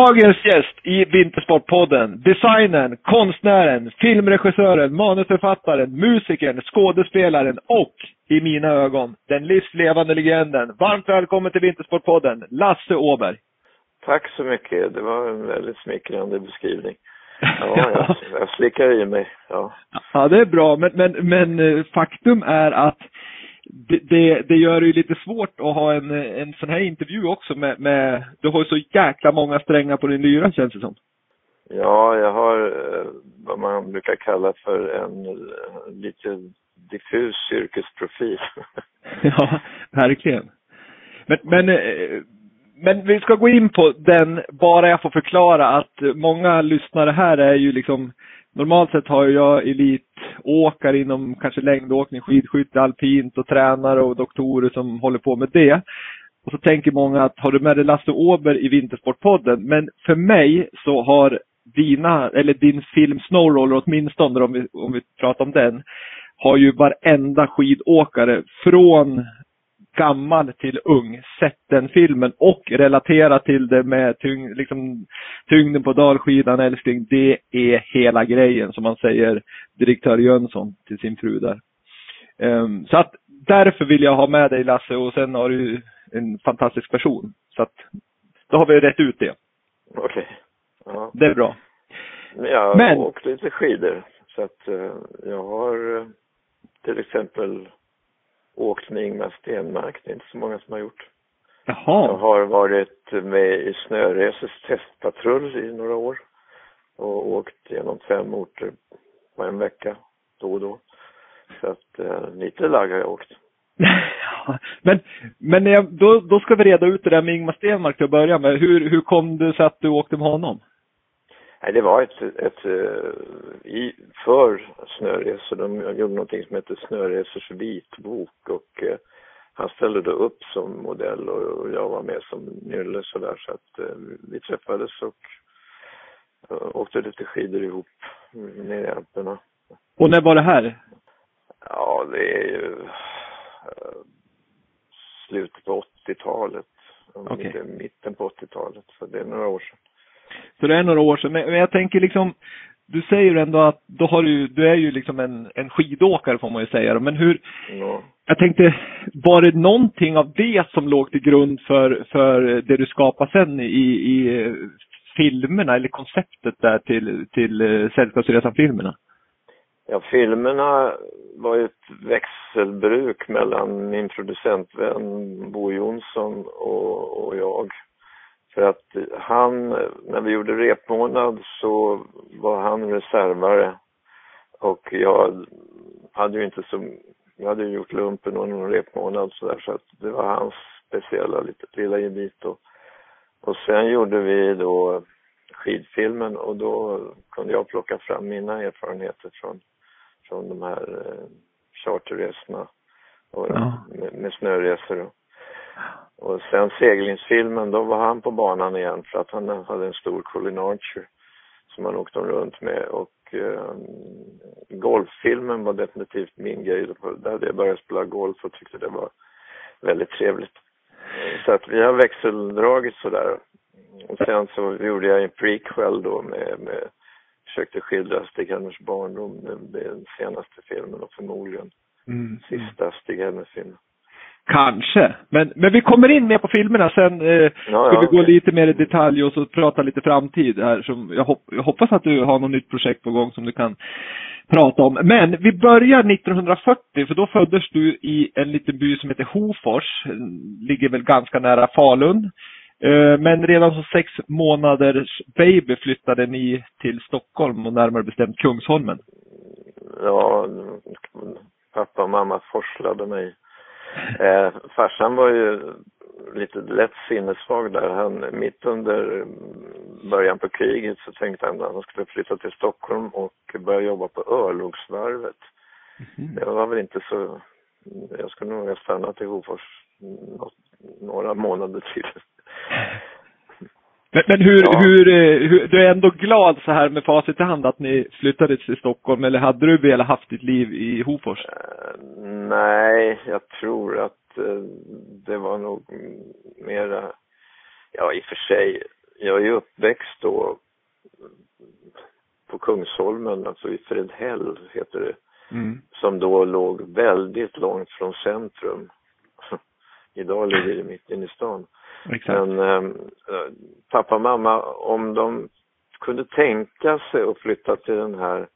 Dagens gäst i Vintersportpodden, designern, konstnären, filmregissören, manusförfattaren, musikern, skådespelaren och, i mina ögon, den livslevande legenden. Varmt välkommen till Vintersportpodden, Lasse Åberg. Tack så mycket. Det var en väldigt smickrande beskrivning. Ja, jag, jag slickar i mig. Ja. ja, det är bra. Men, men, men eh, faktum är att det, det, det gör det ju lite svårt att ha en, en sån här intervju också med, med, du har ju så jäkla många strängar på din lyra känns det som. Ja, jag har eh, vad man brukar kalla för en eh, lite diffus yrkesprofil. ja, verkligen. Men, men, eh, men vi ska gå in på den, bara jag får förklara att många lyssnare här är ju liksom normalt sett har jag elitåkare inom kanske längdåkning, skidskytte, alpint och tränare och doktorer som håller på med det. Och så tänker många att har du med dig Lasse Åberg i Vintersportpodden? Men för mig så har dina, eller din film Snowroller åtminstone om vi, om vi pratar om den, har ju varenda skidåkare från gammal till ung sett den filmen och relatera till det med tyng, liksom, tyngden på dalskidan, älskling. Det är hela grejen som man säger direktör Jönsson till sin fru där. Um, så att därför vill jag ha med dig Lasse och sen har du en fantastisk person. Så att då har vi rätt ut det. Okej. Okay. Ja. Det är bra. Jag har Men... åkt lite skidor. Så att uh, jag har uh, till exempel åkt med Ingmar Stenmark. Det är inte så många som har gjort. Jaha. Jag har varit med i Snöreses testpatrull i några år och åkt genom fem orter på en vecka då och då. Så att eh, lite lag har jag åkt. men men jag, då, då ska vi reda ut det där med Ingmar Stenmark till att börja med. Hur, hur kom det sig att du åkte med honom? Nej, det var ett, ett, eh, i, för snöresor. De gjorde någonting som heter Snöresors vitbok och eh, han ställde då upp som modell och, jag var med som nylle sådär så att eh, vi träffades och åkte lite skidor ihop ner i Alperna. Och när var det här? Ja, det är ju slutet på 80-talet. Okay. Mitten på 80-talet, så det är några år sedan. Så det är några år sedan. Men, men jag tänker liksom, du säger ändå att då har du, du är ju liksom en, en skidåkare får man ju säga. Men hur, ja. jag tänkte, var det någonting av det som låg till grund för, för det du skapade sen i, i filmerna eller konceptet där till, till eh, Sällskapsresan-filmerna? Ja, filmerna var ju ett växelbruk mellan min producentvän Bo Jonsson och, och jag. För att han, när vi gjorde repmånad så var han reservare. Och jag hade ju inte så, jag hade ju gjort lumpen och någon repmånad så där så att det var hans speciella lite, lilla gebit och, och sen gjorde vi då skidfilmen och då kunde jag plocka fram mina erfarenheter från, från de här eh, charterresorna och ja. med, med snöresor och, och sen seglingsfilmen, då var han på banan igen för att han hade en stor Colin Archer som han åkte runt med och eh, golffilmen var definitivt min grej. Där hade jag börjat spela golf och tyckte det var väldigt trevligt. så att vi har växeldragit sådär. Och sen så gjorde jag en prequel då med, med försökte skildra Stig-Helmers barndom, den senaste filmen och förmodligen mm. sista Stig-Helmer-filmen. Kanske. Men, men vi kommer in mer på filmerna sen. Eh, ja, ska ja, vi gå okay. lite mer i detalj och så prata lite framtid här. Som jag, hopp, jag hoppas att du har något nytt projekt på gång som du kan prata om. Men vi börjar 1940 för då föddes du i en liten by som heter Hofors. Ligger väl ganska nära Falun. Eh, men redan som sex månaders baby flyttade ni till Stockholm och närmare bestämt Kungsholmen. Ja, pappa och mamma forslade mig. Eh, farsan var ju lite lätt sinnessvag där. Han, mitt under början på kriget så tänkte han att han skulle flytta till Stockholm och börja jobba på örlogsvarvet. Mm. Det var väl inte så, jag skulle nog ha stannat i Hofors några månader till. Men, men hur, ja. hur, eh, hur, du är ändå glad så här med facit i hand att ni flyttade till Stockholm eller hade du velat haft ditt liv i Hofors? Uh, nej, jag tror att uh, det var nog mera, ja i och för sig, jag är ju uppväxt då på Kungsholmen, alltså i Fredhäll heter det, mm. som då låg väldigt långt från centrum. Idag ligger det mitt inne i stan. Exakt. Men eh, pappa och mamma, om de kunde tänka sig att flytta till den här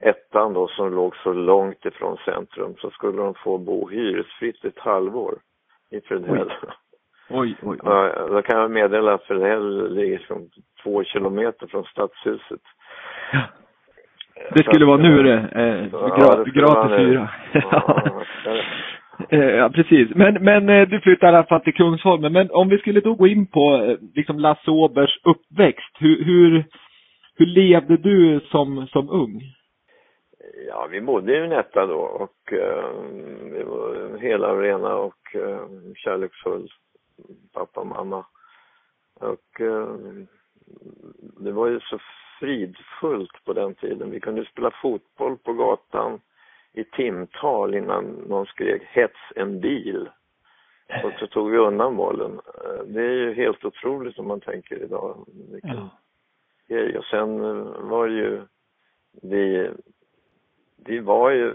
ettan då som låg så långt ifrån centrum så skulle de få bo hyresfritt ett halvår i Fredhäll. Oj, oj, oj. Ja, då kan jag meddela att Fredhäll ligger som två kilometer från stadshuset. Ja. Det skulle vara nu det, eh, ja, gratis hyra. Ja, Eh, ja, precis. Men, men eh, du flyttade i alla fall till Kungsholmen. Men om vi skulle då gå in på eh, liksom Lasse Åbergs uppväxt. Hur, hur, hur levde du som, som ung? Ja, vi bodde i en etta då och eh, vi var hela och rena och eh, kärleksfull, pappa och mamma. Och eh, det var ju så fridfullt på den tiden. Vi kunde spela fotboll på gatan i timtal innan någon skrek hets en bil. Och så tog vi undan bollen. Eh, det är ju helt otroligt om man tänker idag. Vilken ja. Och sen eh, var det ju, vi, vi var ju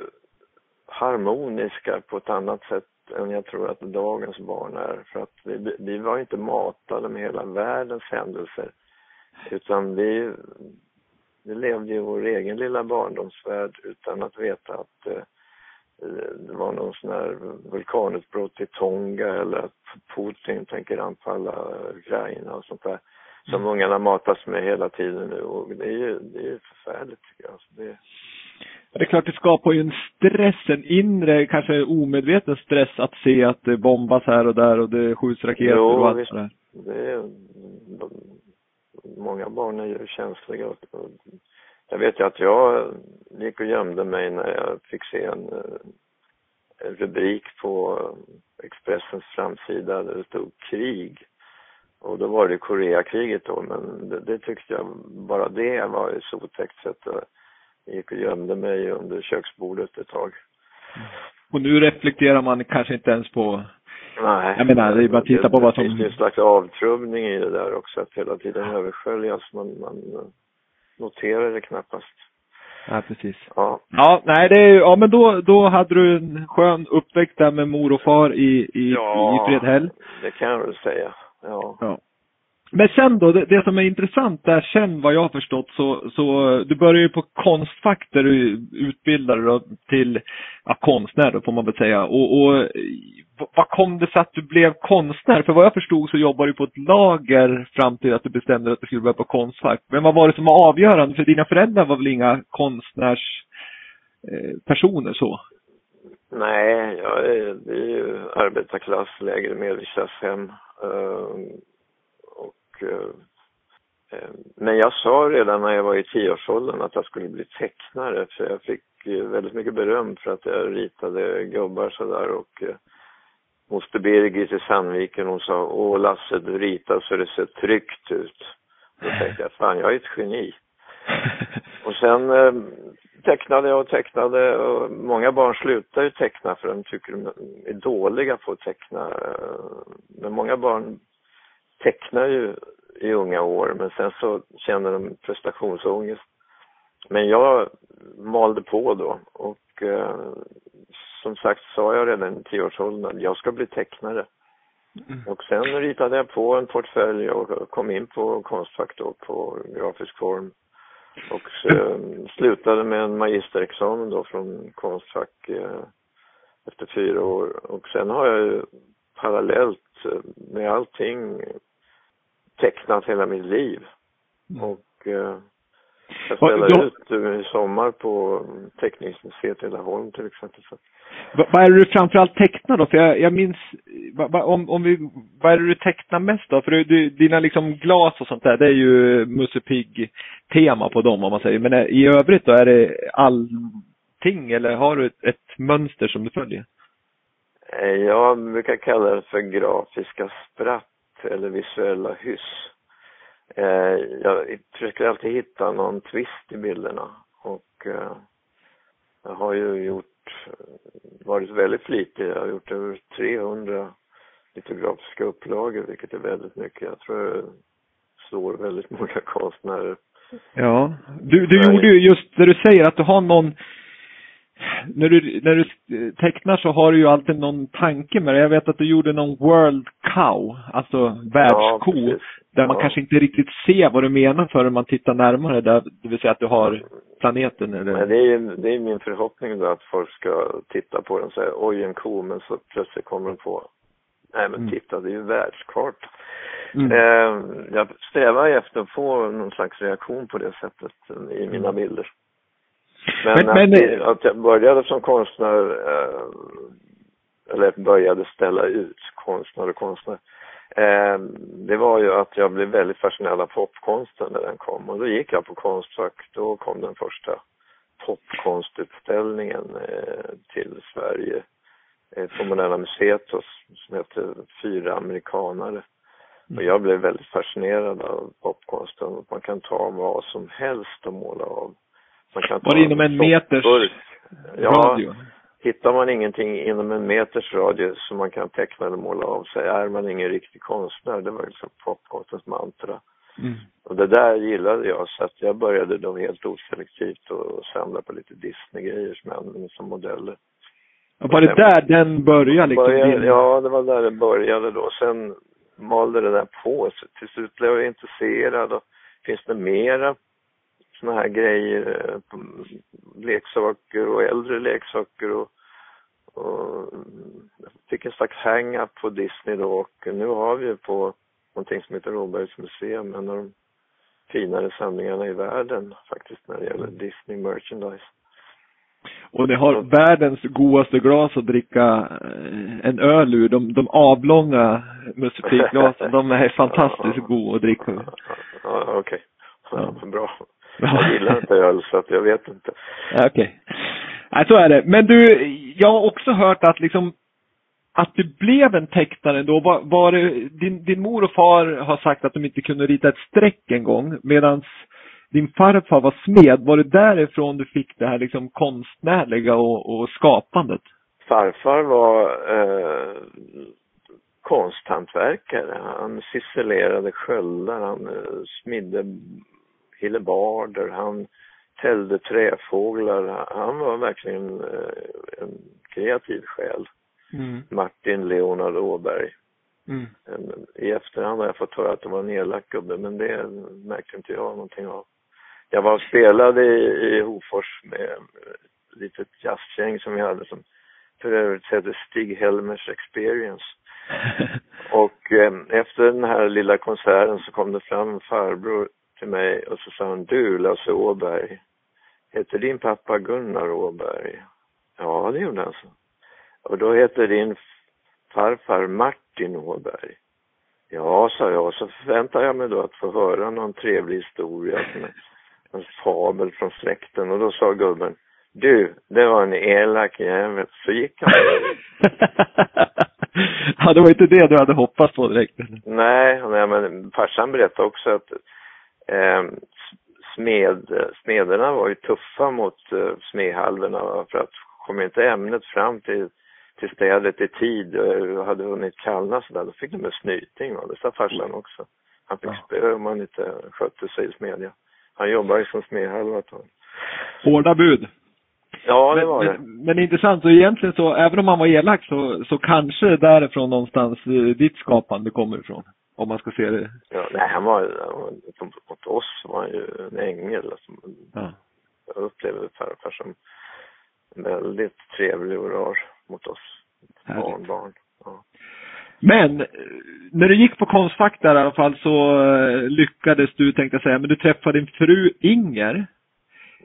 harmoniska på ett annat sätt än jag tror att dagens barn är. För att vi, vi var inte matade med hela världens händelser. Utan vi, vi levde i vår egen lilla barndomsvärld utan att veta att eh, det var någon sån här vulkanutbrott i Tonga eller att Putin tänker anfalla Ukraina och sånt där. Som mm. ungarna matas med hela tiden nu och det är ju det är förfärligt tycker jag. Alltså det... Ja, det är klart det skapar ju en stress, en inre, kanske omedveten stress att se att det bombas här och där och det skjuts raketer jo, och allt visst, sådär. Det är, många barn är ju känsliga. Jag vet ju att jag gick och gömde mig när jag fick se en, eh, rubrik på eh, Expressens framsida där det stod krig. Och då var det Koreakriget då, men det, det tyckte jag, bara det var ju så otäckt sätt. Jag gick och gömde mig under köksbordet ett tag. Och nu reflekterar man kanske inte ens på Nej. Jag menar, det är bara att titta på vad som... Det finns en slags avtrubbning i det där också, att hela tiden översköljas. Man, man noterar det knappast. Ja, precis. Ja. Ja, nej det är, ja men då, då hade du en skön uppväxt där med mor och far i, i, ja, i Fredhäll. det kan jag väl säga. Ja. ja. Men sen då, det, det, som är intressant där sen vad jag har förstått så, så du började ju på Konstfack där du utbildade dig till ja, konstnär då får man väl säga. Och, och vad kom det sig att du blev konstnär? För vad jag förstod så jobbade du på ett lager fram till att du bestämde att du skulle börja på Konstfack. Men vad var det som var avgörande? För dina föräldrar var väl inga konstnärspersoner eh, så? Nej, jag är, det är ju arbetarklass, lägre medelklasshem. hem. uh, men jag sa redan när jag var i tioårsåldern att jag skulle bli tecknare för jag fick väldigt mycket beröm för att jag ritade gubbar sådär och moster Birgit i Sandviken, hon sa Åh Lasse, du ritar så det ser tryggt ut. Då tänkte jag, fan jag är ett geni. och sen eh, tecknade jag och tecknade och många barn slutar ju teckna för de tycker de är dåliga på att teckna. Men många barn tecknar ju i unga år men sen så känner de prestationsångest. Men jag malde på då och eh, som sagt sa jag redan i tioårsåldern jag ska bli tecknare. Mm. Och sen ritade jag på en portfölj och kom in på Konstfack då på grafisk form. Och eh, slutade med en magisterexamen då från Konstfack eh, efter fyra år. Och sen har jag ju parallellt eh, med allting tecknat hela mitt liv. Mm. Och eh, jag spelar ut i sommar på Teckningsmuseet i Laholm till exempel. Så. Vad är det du framförallt tecknar då? För jag, jag minns, va, om, om vi, vad är det du tecknar mest då? För du, dina liksom glas och sånt där, det är ju Musse Pigg-tema på dem om man säger. Men i övrigt då, är det allting eller har du ett, ett mönster som du följer? Eh, jag brukar kalla det för grafiska spratt eller visuella hyss. Eh, jag försöker alltid hitta någon twist i bilderna och eh, jag har ju gjort varit väldigt flitig. Jag har gjort över 300 litografiska upplagor, vilket är väldigt mycket. Jag tror jag slår väldigt många konstnärer. Ja, du, du gjorde ju just det du säger att du har någon när du, när du tecknar så har du ju alltid någon tanke med det. Jag vet att du gjorde någon World Cow, alltså världsko, ja, där man ja. kanske inte riktigt ser vad du menar förrän man tittar närmare, där, det vill säga att du har planeten eller? Men det är, det är min förhoppning då att folk ska titta på den och säga oj en ko, men så plötsligt kommer de på nej men mm. titta det är ju världskarta. Mm. Eh, jag strävar efter att få någon slags reaktion på det sättet i mina mm. bilder. Men, men, men att, att, jag började som konstnär, eh, eller började ställa ut konstnär och konstnär, eh, det var ju att jag blev väldigt fascinerad av popkonsten när den kom. Och då gick jag på Konstfack, då kom den första popkonstutställningen eh, till Sverige på Moderna Museet som hette Fyra amerikanare. Och jag blev väldigt fascinerad av popkonsten. Man kan ta vad som helst och måla av. Man kan Var det inom en meters ja, radio? Hittar man ingenting inom en meters radie som man kan teckna eller måla av sig är man ingen riktig konstnär. Det var liksom popkonstens mantra. Mm. Och det där gillade jag så att jag började då helt oselektivt och samla på lite Disney-grejer som jag använde som modeller. Och var det där den började liksom? Började, ja, det var där det började då. Sen malde det där på sig. Till slut blev jag intresserad och finns det mera såna här grejer, eh, leksaker och äldre leksaker och, och fick en slags hang-up på Disney då och nu har vi på någonting som heter Råbergs museum, en av de finare samlingarna i världen faktiskt när det gäller. Disney merchandise. Och det har världens godaste glas att dricka eh, en öl ur. De, de avlånga musikglasen, de är fantastiskt goda att dricka Ja, okej. Okay. Ja. Bra. Jag gillar inte öl så att jag vet inte. Okej. Okay. Nej, så är det. Men du, jag har också hört att liksom att du blev en tecknare då, var, var det, din, din mor och far har sagt att de inte kunde rita ett streck en gång medan din farfar var smed. Var det därifrån du fick det här liksom konstnärliga och, och skapandet? Farfar var eh, konsthantverkare. Han ciselerade sköldar, han eh, smidde hillebarder, han tällde träfåglar. Han var verkligen eh, en kreativ själ. Mm. Martin Leonard Åberg. Mm. I efterhand har jag fått höra att det var en elak gubbe, men det märkte inte jag någonting av. Jag var och spelade i, i Hofors med ett litet jazzgäng som vi hade som för övrigt hette Stig Helmers Experience. och eh, efter den här lilla konserten så kom det fram en farbror till mig och så sa han, du Lasse Åberg, heter din pappa Gunnar Åberg? Ja, det gjorde han så. Och då heter din farfar Martin Åberg. Ja, sa jag, så förväntar jag mig då att få höra någon trevlig historia, en fabel från släkten och då sa gubben, du, det var en elak jävel. Så gick han. ja, det var inte det du hade hoppats på direkt. Nej, nej men farsan berättade också att smed, smederna var ju tuffa mot uh, smedhalvorna för att kom inte ämnet fram till, till städet i tid och hade hunnit kallna så där, då fick de en snyting. Va? Det sa farsan också. Han fick spö om han inte skötte sig i smedja. Han jobbade ju som smedhalva ett tag. Hårda bud. Ja, det var men, det. Men, men intressant, så egentligen så, även om han var elak så, så kanske därifrån någonstans eh, ditt skapande kommer ifrån. Om man ska se det. Ja, nej, han var, han var mot oss var han ju en ängel. Alltså. Ja. Jag upplevde farfar som väldigt trevlig och rar mot oss Härligt. barnbarn. Ja. Men eh, när du gick på Konstfack där i alla fall så eh, lyckades du, tänkte jag säga, men du träffade din fru Inger.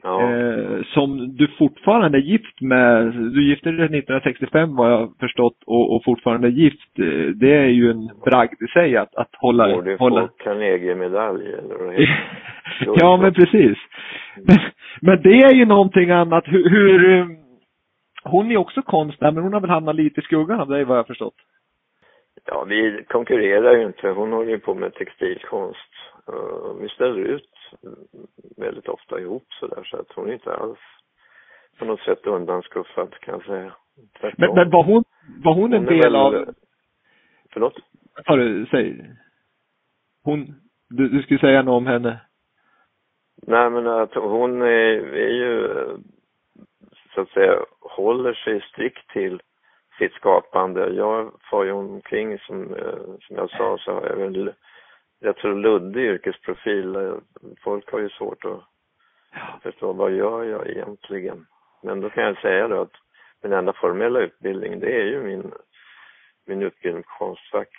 Ja. Eh, som du fortfarande är gift med. Du gifte dig 1965 vad jag förstått och, och fortfarande är gift. Eh, Det är ju en bragd i sig att, att hålla... Borde hålla... få Carnegie-medalj eller ja men precis. Men, men det är ju någonting annat. Hur, hur eh, hon är också konstnär men hon har väl hamnat lite i skuggan av dig vad jag förstått. Ja, vi konkurrerar ju inte. Hon håller ju på med textilkonst. Vi ställer ut väldigt ofta ihop sådär så att hon är inte alls på något sätt undanskuffad kan jag säga. Tvärtom. Men, men var hon, var hon en Hon är del väl- av, Förlåt? vad du, säg. Hon, du, du skulle säga något om henne. Nej men att hon är, är ju så att säga håller sig strikt till sitt skapande. Jag får ju omkring som, eh, som jag sa så har jag väl jag tror luddig yrkesprofil. Folk har ju svårt att förstå vad gör jag egentligen. Men då kan jag säga då att min enda formella utbildning det är ju min, min utbildning på Konstfack.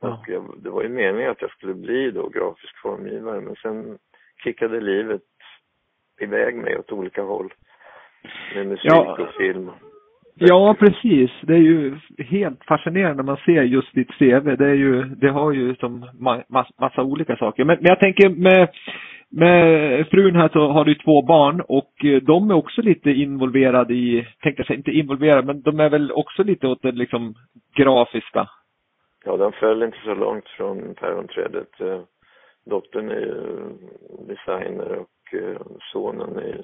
Ja. Och jag, det var ju meningen att jag skulle bli då grafisk formgivare men sen kickade livet iväg mig åt olika håll. Med musik Ja. och film. Ja, precis. Det är ju helt fascinerande när man ser just ditt CV. Det är ju, det har ju som ma- massa olika saker. Men, men jag tänker med, med frun här så har du två barn och eh, de är också lite involverade i, tänkte jag säga, inte involverade, men de är väl också lite åt det liksom grafiska. Ja, de föll inte så långt från päronträdet. Eh, dottern är ju designer och eh, sonen är ju,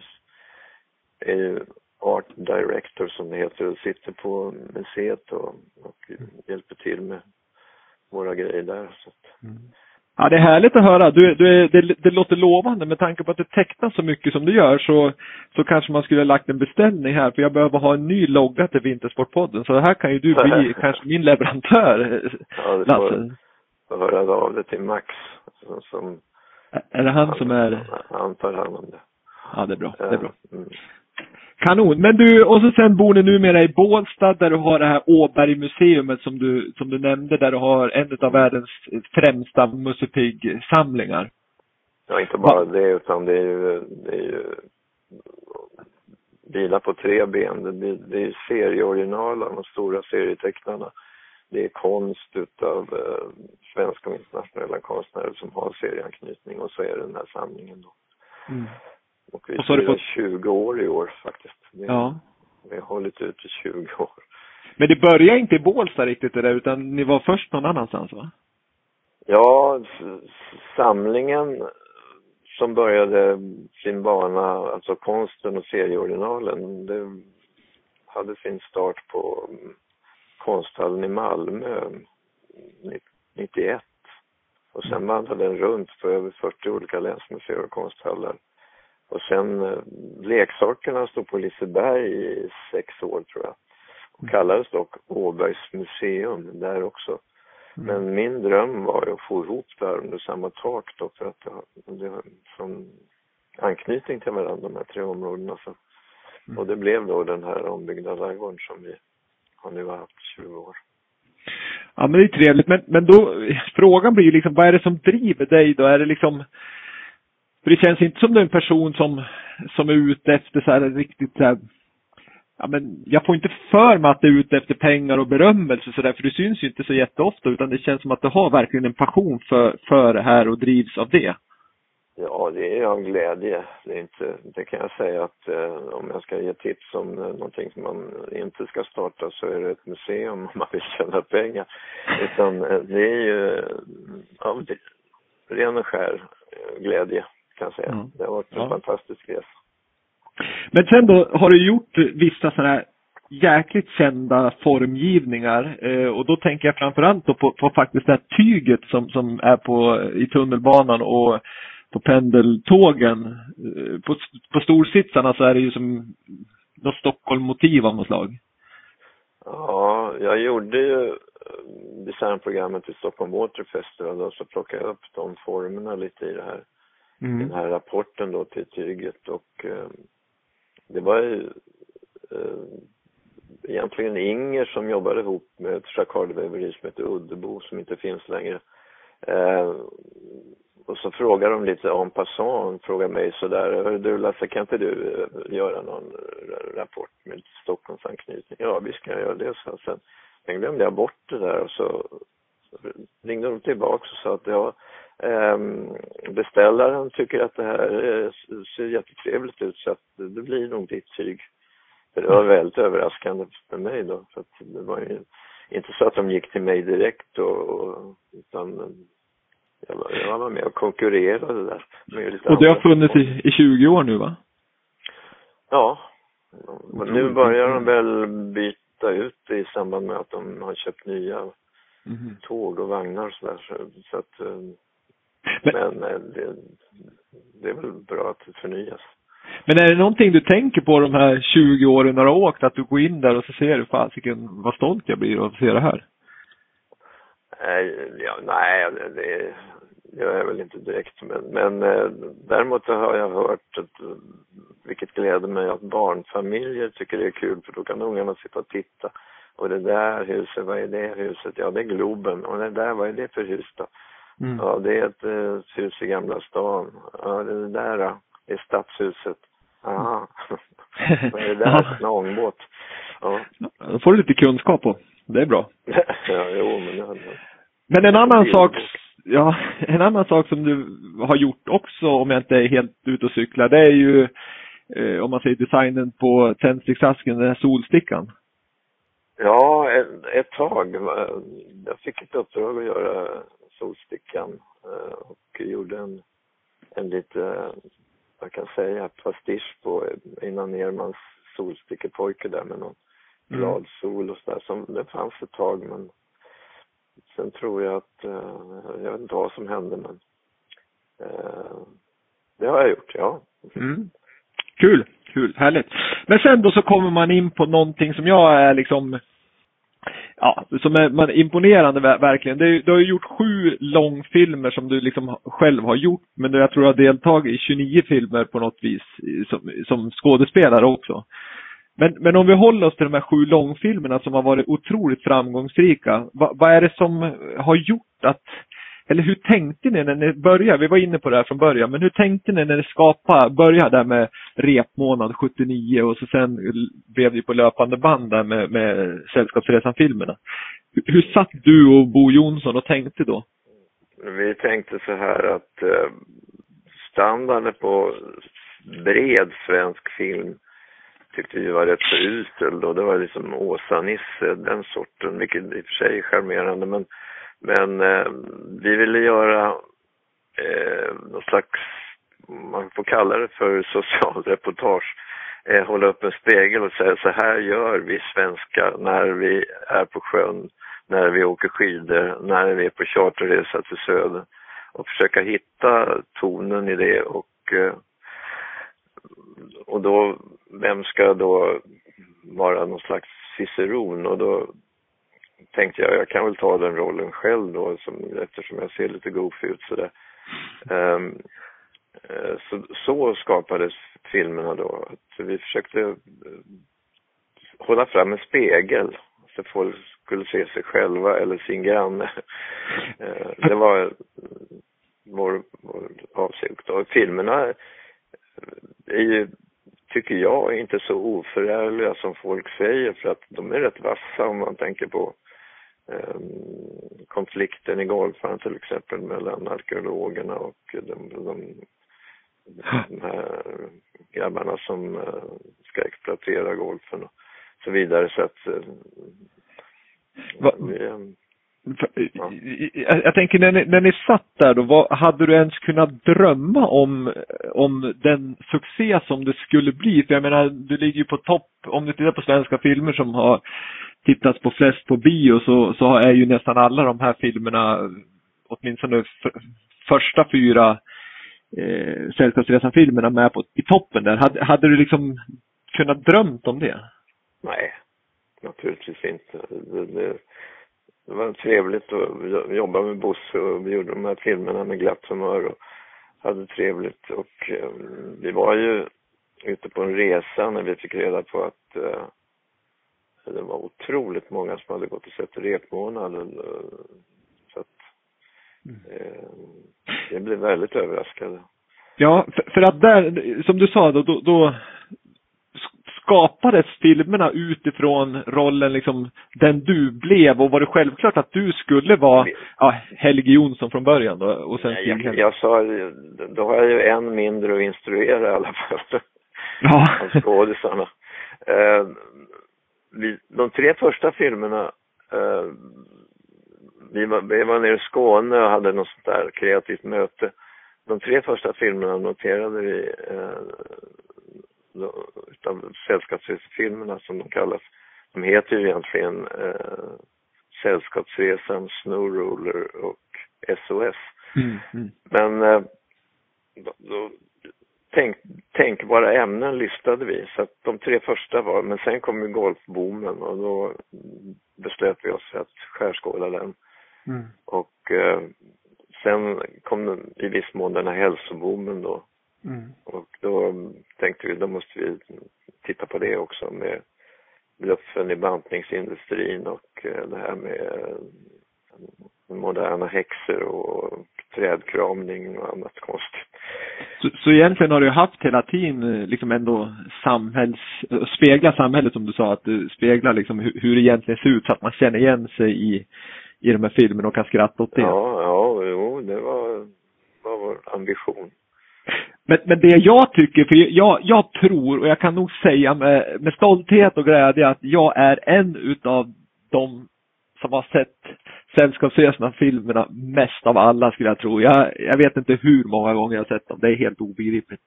är ju art director som det heter och sitter på museet och, och hjälper till med våra grejer där. Så att, Ja, det är härligt att höra. Du, du, det, det låter lovande med tanke på att du tecknar så mycket som du gör så, så kanske man skulle ha lagt en beställning här för jag behöver ha en ny logga till Vintersportpodden. Så här kan ju du bli kanske min leverantör, Ja, det får- jag hörde av det till Max som, som Är det han som är... han tar hand om det. Ja, det är bra. Det är bra. Mm. Kanon. Men du, och så sen bor ni numera i Bålstad där du har det här Åbergmuseumet som du, som du nämnde där du har en av världens främsta Musse Pigg-samlingar. Ja, inte bara det utan det är ju, det är ju bilar på tre ben. Det, det, det är serieoriginal av de stora serietecknarna. Det är konst utav eh, svenska och internationella konstnärer som har serieanknytning och så är det den här samlingen då. Och vi Och så har du fått- 20 år i år faktiskt. Det, Ja. Vi har hållit ut i 20 år. Men det började inte i Bålsta riktigt det där utan ni var först någon annanstans va? Ja, samlingen som började sin bana, alltså konsten och serieoriginalen, det hade sin start på mm, konsthallen i Malmö ni- 91. Och sen vandrade den runt på över 40 olika länsmuseer och konsthallar. Och sen eh, leksakerna stod på Liseberg i sex år tror jag. Och kallades dock Åbergs museum där också. Men min dröm var ju att få ihop det här under samma tak då för att det, det som anknytning till varandra de här tre områdena. Så. Och det blev då den här ombyggda ladugården som vi har nu haft i 20 år. Ja men det är trevligt. Men, men då, frågan blir ju liksom, vad är det som driver dig då? Är det liksom, för det känns inte som du är en person som, som är ute efter så här riktigt så här, ja men jag får inte för mig att du är ute efter pengar och berömmelse så där, för du syns ju inte så jätteofta utan det känns som att du har verkligen en passion för, för det här och drivs av det. Ja, det är av glädje. Det, är inte, det kan jag säga att eh, om jag ska ge tips om eh, någonting som man inte ska starta så är det ett museum om man vill tjäna pengar. Utan eh, det är ju ja, av det- ren och skär eh, glädje kan jag säga. Mm. Det har varit en ja. fantastisk resa. Men sen då har du gjort vissa sådana här jäkligt kända formgivningar eh, och då tänker jag framförallt då på, på faktiskt det här tyget som, som är på, i tunnelbanan och på pendeltågen. Eh, på, på storsitsarna så är det ju som något Stockholm-motiv av något slag. Ja, jag gjorde ju eh, designprogrammet i Stockholm Water Festival och så plockade jag upp de formerna lite i det här, mm. den här rapporten då till tyget och eh, det var ju eh, egentligen Inger som jobbade ihop med ett jacquardväveri som heter Uddebo som inte finns längre. Eh, och så frågar de lite om passant, frågar mig sådär, du Lasse kan inte du eh, göra någon rapport med Stockholmsanknytning? Ja visst kan jag göra det, så sen. Sen glömde jag bort det där och så ringde de tillbaka och sa att ja, beställaren tycker att det här ser jättetrevligt ut så att det blir nog ditt tyg. Det var väldigt överraskande för mig då, för att det var ju inte så att de gick till mig direkt och, utan jag var, jag var med och konkurrerade där. och det har funnits i, i 20 år nu va? Ja. Och nu börjar de väl byta ut det i samband med att de har köpt nya mm. tåg och vagnar och sådär. Så, så att, eh, men, men eh, det, det är väl bra att det förnyas. Men är det någonting du tänker på de här 20 åren när du har åkt, att du går in där och så ser du fasiken vad stolt jag blir av att se det här? Ja, nej, det, gör jag väl inte direkt. Men, men eh, däremot har jag hört, att, vilket gläder mig, att barnfamiljer tycker det är kul för då kan ungarna sitta och titta. Och det där huset, vad är det huset? Ja, det är Globen. Och det där, vad är det för hus då? Mm. Ja, det är ett, ett eh, hus i Gamla stan. Ja, det där då? Det är Stadshuset. Aha. vad är det där? En ångbåt. Ja. Då får du lite kunskap på. Det är bra. ja, jo, men det Men en annan sak Ja, en annan sak som du har gjort också, om jag inte är helt ute och cyklar, det är ju eh, om man säger designen på tändsticksasken, den här solstickan. Ja, ett, ett tag. Jag fick ett uppdrag att göra solstickan eh, och gjorde en, en lite, vad kan jag säga, pastisch på innan Nermans solstickepojke där med någon mm. glad sol och sådär som det fanns ett tag men Sen tror jag att, eh, jag vet inte vad som hände men eh, det har jag gjort, ja. Mm. Kul, kul, härligt. Men sen då så kommer man in på någonting som jag är liksom Ja, som är man, imponerande verkligen. Du, du har ju gjort sju långfilmer som du liksom själv har gjort, men jag tror du har deltagit i 29 filmer på något vis som, som skådespelare också. Men, men om vi håller oss till de här sju långfilmerna som har varit otroligt framgångsrika. vad, vad är det som har gjort att, eller hur tänkte ni när ni började? Vi var inne på det här från början, men hur tänkte ni när ni skapade, började där med repmånad 79 och så sen blev det på löpande band där med, med Sällskapsresan-filmerna. Hur, satt du och Bo Jonsson och tänkte då? Vi tänkte så här att eh, standarden på bred svensk film tyckte vi var rätt så usel då. Det var liksom Åsa-Nisse, den sorten, vilket i och för sig är charmerande men, men eh, vi ville göra eh, någon slags, man får kalla det för socialreportage. Eh, hålla upp en spegel och säga så här gör vi svenskar när vi är på sjön, när vi åker skidor, när vi är på charterresa till söder och försöka hitta tonen i det och eh, och då, vem ska då vara någon slags ciceron? Och då tänkte jag, jag kan väl ta den rollen själv då som, eftersom jag ser lite goofy ut sådär. Um, så, så skapades filmerna då. Att vi försökte eh, hålla fram en spegel så folk skulle se sig själva eller sin granne. Eh, det var vår, vår avsikt. Och filmerna är ju, tycker jag, inte så oförärliga som folk säger för att de är rätt vassa om man tänker på konflikten i golfaren till exempel mellan arkeologerna och de, de, de här grabbarna som uh, ska exploatera golfen och så vidare så att uh, Va, vi, Ja. Jag, jag, tänker när ni, när ni satt där då, vad, hade du ens kunnat drömma om, om den succé som det skulle bli? För jag menar, du ligger ju på topp, om du tittar på svenska filmer som har tittats på flest på bio så, så är ju nästan alla de här filmerna, åtminstone för, första fyra eh, Sällskapsresan-filmerna med på, i toppen där. Hade, hade du liksom kunnat drömt om det? Nej, naturligtvis inte. Det, det, det var trevligt att jobba med Bosse och vi gjorde de här filmerna med glatt humör och hade trevligt och eh, vi var ju ute på en resa när vi fick reda på att eh, det var otroligt många som hade gått och sett repmånaden. Eh, så att mm. eh, jag blev väldigt överraskad. Ja, för, för, att där, som du sa då, då, då skapades filmerna utifrån rollen liksom den du blev och var det självklart att du skulle vara ja, Helge Jonsson från början då? Och sen Nej, jag, jag sa, då har jag ju en mindre att instruera i alla fall. Ja. Av skådisarna. Eh, vi, de tre första filmerna eh, vi, var, vi var nere i Skåne och hade något sånt där kreativt möte. De tre första filmerna noterade vi eh, utav sällskapsresefilmerna som de kallas. De heter ju egentligen eh, Sällskapsresan, Snowroller och SOS. Mm, mm. Men eh, då, då, tänk, tänkbara ämnen listade vi. Så att de tre första var, men sen kom ju golfboomen och då beslöt vi oss för att skärskåda den. Mm. Och eh, sen kom den, i viss mån den här hälsoboomen då. Mm. Och då tänkte vi, då måste vi titta på det också med bluffen i bantningsindustrin och eh, det här med eh, moderna häxor och trädkramning och annat konstigt. Så, så egentligen har du haft hela tiden eh, liksom ändå samhälls, spegla samhället som du sa, att du speglar liksom hur, hur det egentligen ser ut så att man känner igen sig i, i de här filmerna och kan skratta åt det. Ja, ja, jo, det var, var vår ambition. Men, men det jag tycker, för jag, jag tror och jag kan nog säga med, med stolthet och glädje att jag är en utav de som har sett Sällskapsresorna-filmerna mest av alla skulle jag tro. Jag, jag vet inte hur många gånger jag har sett dem, det är helt obegripligt.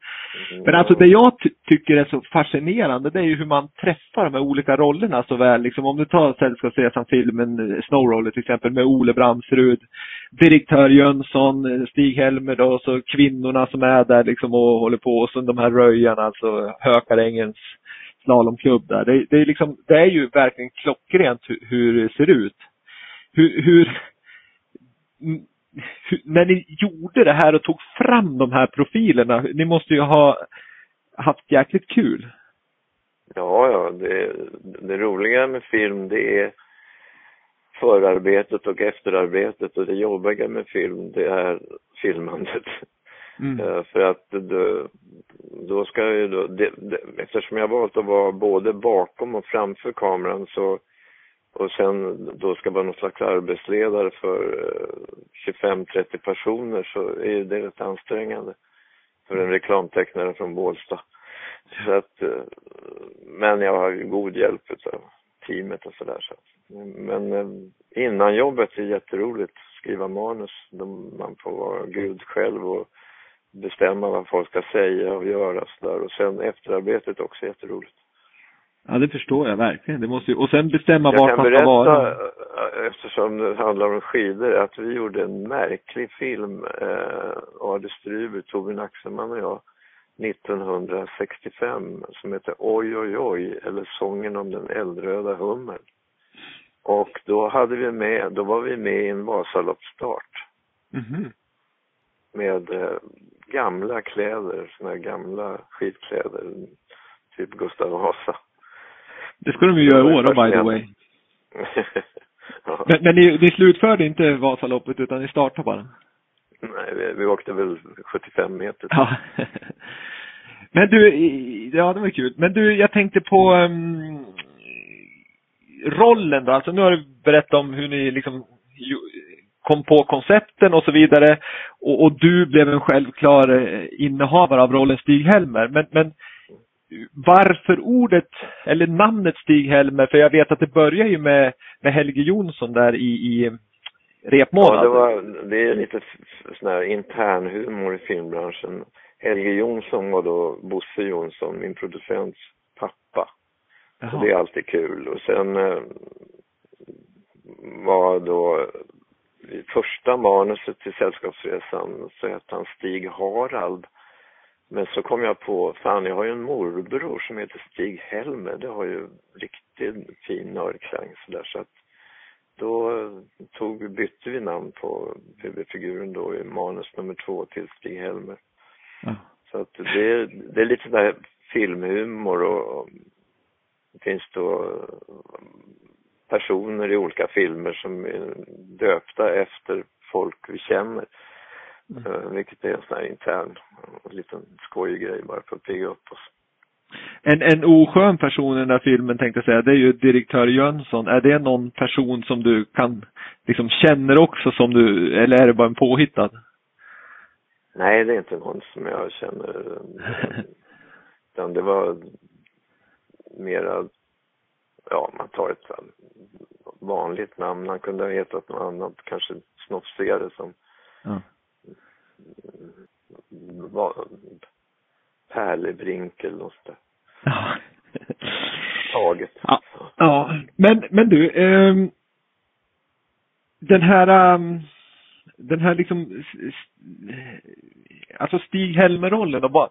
Men alltså det jag ty tycker är så fascinerande det är ju hur man träffar de här olika rollerna så väl. Liksom om du tar Sällskapsresan-filmen Snowroller till exempel med Ole Bramsrud, direktör Jönsson, Stig-Helmer då, och så kvinnorna som är där liksom och håller på och så de här röjarna, alltså Hökarängens slalomklubb där. Det, det, är liksom, det är ju verkligen klockrent hur, hur det ser ut. Hur, hur, hur, när ni gjorde det här och tog fram de här profilerna, ni måste ju ha haft jäkligt kul. Ja, ja, det, det roliga med film det är förarbetet och efterarbetet och det jobbiga med film det är filmandet. Mm. För att då, då ska ju då, det, det, eftersom jag valt att vara både bakom och framför kameran så och sen då ska vara någon slags arbetsledare för eh, 25-30 personer så är det rätt ansträngande för en reklamtecknare från Bålsta. Så att, eh, men jag har ju god hjälp av teamet och sådär. Så. Men eh, innan jobbet är jätteroligt, skriva manus, man får vara gud själv och bestämma vad folk ska säga och göra sådär. Och sen efterarbetet också är jätteroligt. Ja, det förstår jag verkligen. Det måste ju, och sen bestämma vart man ska vara. Jag kan berätta, eftersom det handlar om skidor, att vi gjorde en märklig film, eh, Ade Stryber, Torbjörn Axelman och jag, 1965 som heter Oj oj oj eller Sången om den eldröda hummeln. Och då hade vi med, då var vi med i en Vasaloppsstart. Mm -hmm. Med eh, gamla kläder, såna här gamla skidkläder, typ Gustav Vasa. Det ska de ju göra i år by the way. ja. Men, men ni, ni slutförde inte Vasaloppet utan ni startade bara? Nej, vi, vi åkte väl 75 meter. Ja. Men du, ja det var kul. Men du, jag tänkte på um, rollen då. Alltså nu har du berättat om hur ni liksom kom på koncepten och så vidare. Och, och du blev en självklar eh, innehavare av rollen Stig-Helmer. Men, men varför ordet, eller namnet Stig-Helmer? För jag vet att det börjar ju med, med Helge Jonsson där i, i repmånad? Ja, det, var, det är lite sån här internhumor i filmbranschen. Helge Jonsson var då Bosse Jonsson, min producents pappa. Så det är alltid kul. Och sen eh, var då första manuset till Sällskapsresan så hette han Stig Harald. Men så kom jag på, fan jag har ju en morbror som heter Stig Helmer. Det har ju riktigt fin nördklang sådär så att då tog, bytte vi namn på huvudfiguren då i manus nummer två till Stig Helmer. Ja. Så att det, det är lite sådär filmhumor och det finns då personer i olika filmer som är döpta efter folk vi känner. Mm. Uh, vilket är en sån här intern, en liten skojig grej bara för att pigga upp oss. En, en oskön person i den där filmen tänkte jag säga, det är ju direktör Jönsson. Är det någon person som du kan, liksom känner också som du, eller är det bara en påhittad? Nej, det är inte någon som jag känner. Utan det var mera, ja man tar ett vanligt namn. Han kunde ha hetat något annat, kanske snofsigare som ja. Pärlebrink eller något där. Ja. Taget. Ja. ja, men, men du, eh, den här um, den här liksom alltså Stig Helmer-rollen vad,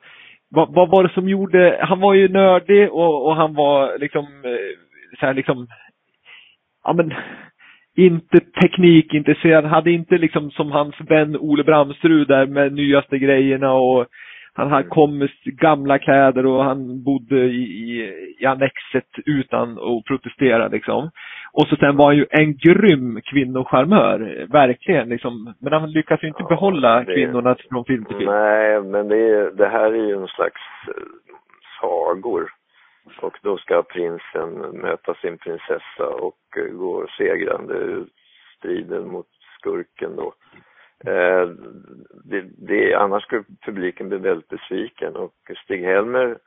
vad, vad var det som gjorde, han var ju nördig och, och han var liksom eh, så här liksom ja men inte teknikintresserad, hade inte liksom som hans vän Ole Bramsrud där med nyaste grejerna och han hade kom med gamla kläder och han bodde i, i, i annexet utan att protestera liksom. Och så sen var han ju en grym kvinnocharmör, verkligen liksom. Men han lyckas ju inte behålla det, kvinnorna från film till film. Nej, men det, det här är ju en slags eh, sagor. Och då ska prinsen möta sin prinsessa och eh, gå segrande ur striden mot skurken då. Eh, det, det, annars skulle publiken bli väldigt besviken och Stig-Helmer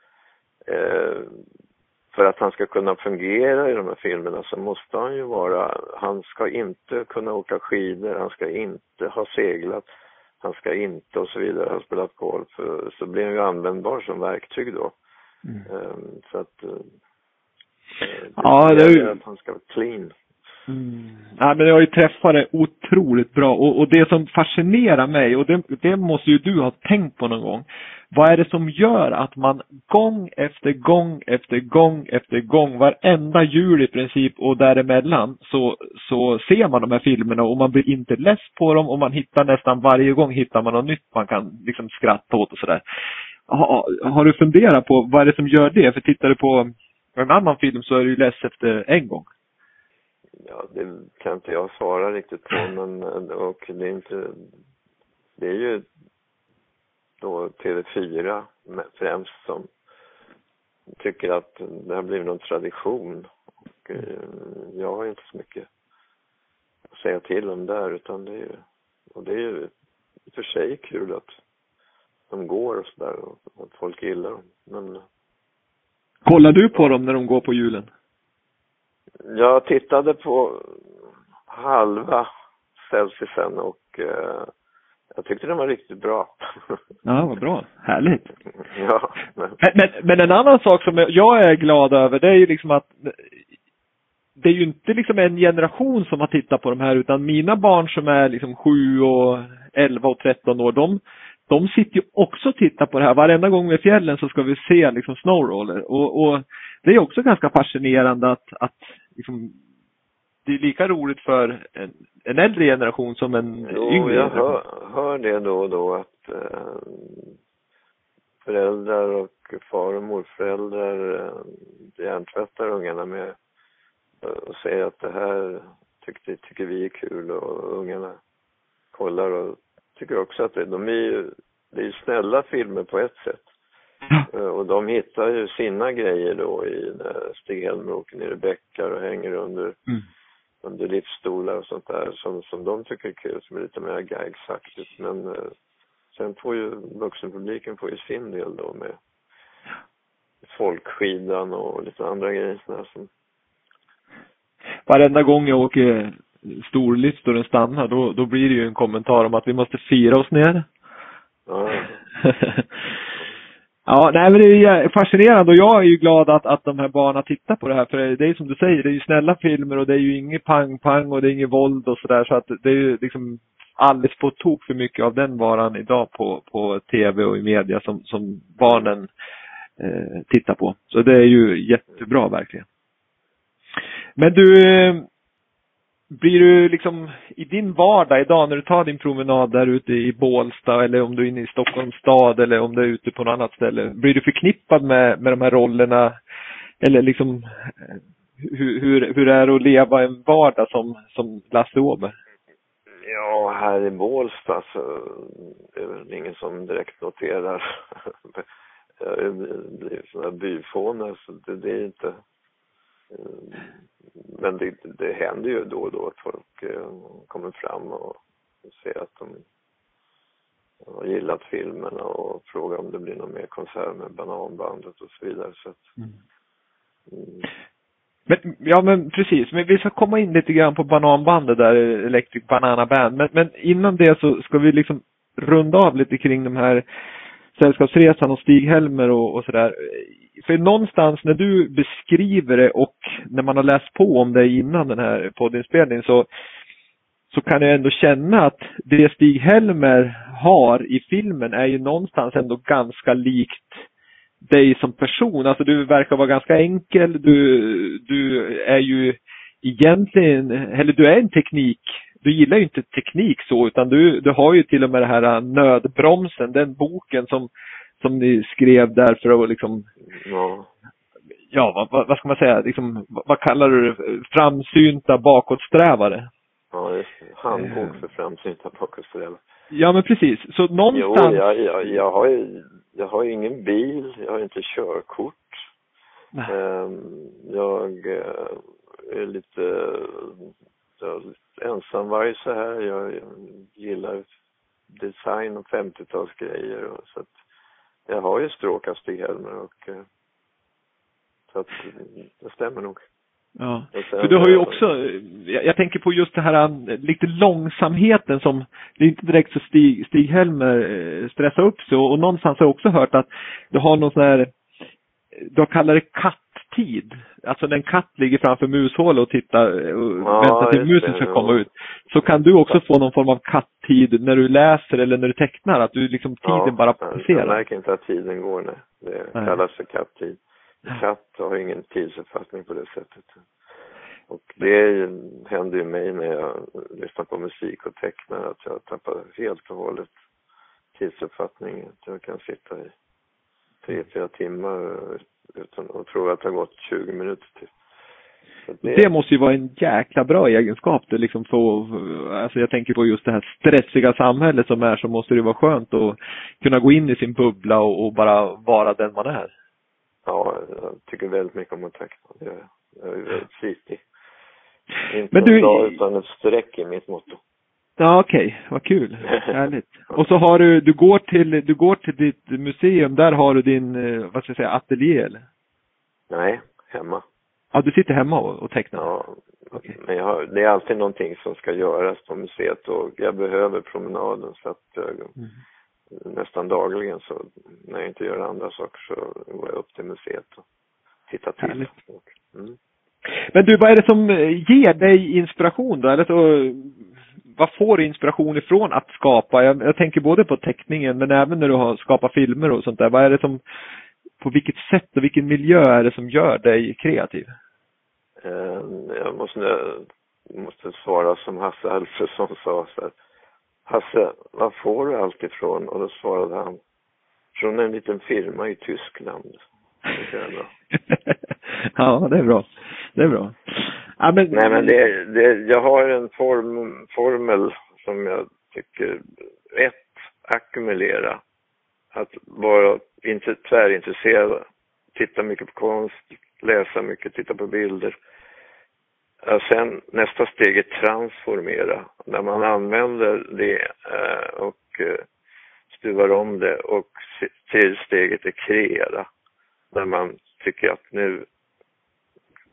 eh, för att han ska kunna fungera i de här filmerna så måste han ju vara, han ska inte kunna åka skidor, han ska inte ha seglat, han ska inte och så vidare ha spelat golf, så blir han ju användbar som verktyg då. Mm. Um, så att uh, det ja, det är ju... att han ska vara clean. Mm. Ja, men jag har ju träffat det otroligt bra och, och det som fascinerar mig och det, det, måste ju du ha tänkt på någon gång. Vad är det som gör att man gång efter gång efter gång efter gång, varenda jul i princip och däremellan så, så ser man de här filmerna och man blir inte less på dem och man hittar nästan varje gång hittar man något nytt man kan liksom skratta åt och sådär. Ha, har du funderat på vad är det som gör det? För tittar du på en annan film så är du ju less efter en gång. Ja, det kan inte jag svara riktigt på, men och det är inte, det är ju då TV4 främst som tycker att det har blivit någon tradition och eh, jag har inte så mycket att säga till om där utan det är ju, och det är ju i och för sig kul att de går och sådär och att folk gillar dem, men Kollar du på dem när de går på julen? Jag tittade på halva Celsiusen och eh, jag tyckte den var riktigt bra. Ja, vad bra. Härligt. Ja. Men... Men, men en annan sak som jag är glad över det är ju liksom att det är ju inte liksom en generation som har tittat på de här utan mina barn som är liksom 7 och 11 och 13 år, de, de sitter ju också och tittar på det här. Varenda gång vi är fjällen så ska vi se liksom snowroller. Och, och det är också ganska fascinerande att, att liksom, det är lika roligt för en, en äldre generation som en jo, yngre jag hör, hör det då och då att eh, föräldrar och far och morföräldrar eh, hjärntvättar ungarna med och säger att det här tycker, tycker vi är kul och ungarna kollar och tycker också att det, de är ju, det är ju snälla filmer på ett sätt. Eh, och de hittar ju sina grejer då i när Stig-Helmer åker ner i bäckar och hänger under, mm. under livsstolar och sånt där som, som de tycker är kul, som är lite mer gagsaktigt. Men eh, sen får ju vuxenpubliken får ju sin del då med folkskidan och lite andra grejer sådär som Varenda gång jag åker storlist och den stannar, då, då blir det ju en kommentar om att vi måste fira oss ner. Ja. ja, nej men det är fascinerande och jag är ju glad att, att de här barnen tittar på det här för det är som du säger, det är ju snälla filmer och det är ju inget pang-pang och det är inget våld och sådär så att det är ju liksom alldeles på tok för mycket av den varan idag på, på tv och i media som, som barnen eh, tittar på. Så det är ju jättebra verkligen. Men du, eh, blir du liksom i din vardag idag när du tar din promenad där ute i Bålsta eller om du är inne i Stockholms stad eller om du är ute på något annat ställe. Blir du förknippad med, med de här rollerna? Eller liksom hur, hur, hur är det att leva en vardag som, som Lasse Åberg? Ja, här i Bålsta så är det väl ingen som direkt noterar. Jag är blivit sån här byfåne så det, det är inte men det, det händer ju då och då att folk eh, kommer fram och säger att de har gillat filmerna och frågar om det blir någon mer konsert med Bananbandet och så vidare. Så att, mm. Mm. Men, ja men precis, men vi ska komma in lite grann på Bananbandet där, Electric Banana Band. Men, men innan det så ska vi liksom runda av lite kring de här Sällskapsresan och Stig-Helmer och, och sådär. För någonstans när du beskriver det och när man har läst på om det innan den här poddinspelningen så, så kan jag ändå känna att det Stig-Helmer har i filmen är ju någonstans ändå ganska likt dig som person. Alltså du verkar vara ganska enkel. Du, du är ju egentligen, eller du är en teknik du gillar ju inte teknik så utan du, du har ju till och med det här nödbromsen, den boken som, som ni skrev där för att liksom ja, ja vad, vad ska man säga, liksom, vad kallar du det, framsynta bakåtsträvare? Ja. Handbok för framsynta bakåtsträvare. Ja men precis, så någonstans. Jo, jag, jag, jag har ju, jag har ju ingen bil, jag har inte körkort. Um, jag uh, är lite, jag ensamvarg så här. Jag, gillar design och 50-talsgrejer och så att jag har ju Stig-Helmer och eh, så att det stämmer nog. Ja, för du har ju också, jag, jag, tänker på just det här lite långsamheten som, det är inte direkt så Stig, Stig-Helmer eh, stressar upp sig och, och någonstans har jag också hört att du har någon sån här, du har kallat det katt tid. Alltså när en katt ligger framför mushålet och tittar och ja, väntar till musen ska komma ut. Så kan du också få någon form av katt-tid när du läser eller när du tecknar, att du liksom tiden ja, bara passerar. Jag märker inte att tiden går nej. Det nej. kallas för katt-tid. Katt har ingen tidsuppfattning på det sättet. Och det händer ju mig när jag lyssnar på musik och tecknar att jag tappar helt och hållet tidsuppfattningen. Jag kan sitta i tre, fyra timmar utan att tro att det har gått 20 minuter till. Det... det... måste ju vara en jäkla bra egenskap det liksom få, alltså jag tänker på just det här stressiga samhället som är så måste det vara skönt att kunna gå in i sin bubbla och, och bara vara den man är. Ja, jag tycker väldigt mycket om att teckna. Jag, jag är väldigt flitig. Inte Men du... en dag utan ett streck i mitt motto. Ja okej, okay. vad kul. Härligt. Och så har du, du går till, du går till ditt museum, där har du din, eh, vad ska jag säga, ateljé eller? Nej, hemma. Ja, du sitter hemma och, och tecknar? Ja, okay. men jag har, det är alltid någonting som ska göras på museet och jag behöver promenaden så att mm. nästan dagligen så när jag inte gör andra saker så går jag upp till museet och tittar till. Härligt. Mm. Men du, vad är det som ger dig inspiration då? Eller så, vad får du inspiration ifrån att skapa? Jag, jag, tänker både på teckningen men även när du har skapat filmer och sånt där. Vad är det som, på vilket sätt och vilken miljö är det som gör dig kreativ? Eh, jag måste, måste svara som Hasse Alfredsson sa så här. Hasse, var får du allt ifrån? Och då svarade han, från en liten firma i Tyskland. Det är bra. ja, det är bra. Det är bra. Ja, men... Nej men det, det, jag har en form, formel som jag tycker, ett, ackumulera. Att vara inte tvärintresserad, titta mycket på konst, läsa mycket, titta på bilder. Sen nästa steg är transformera. När man använder det eh, och eh, stuvar om det och till steget är kreera. När man tycker att nu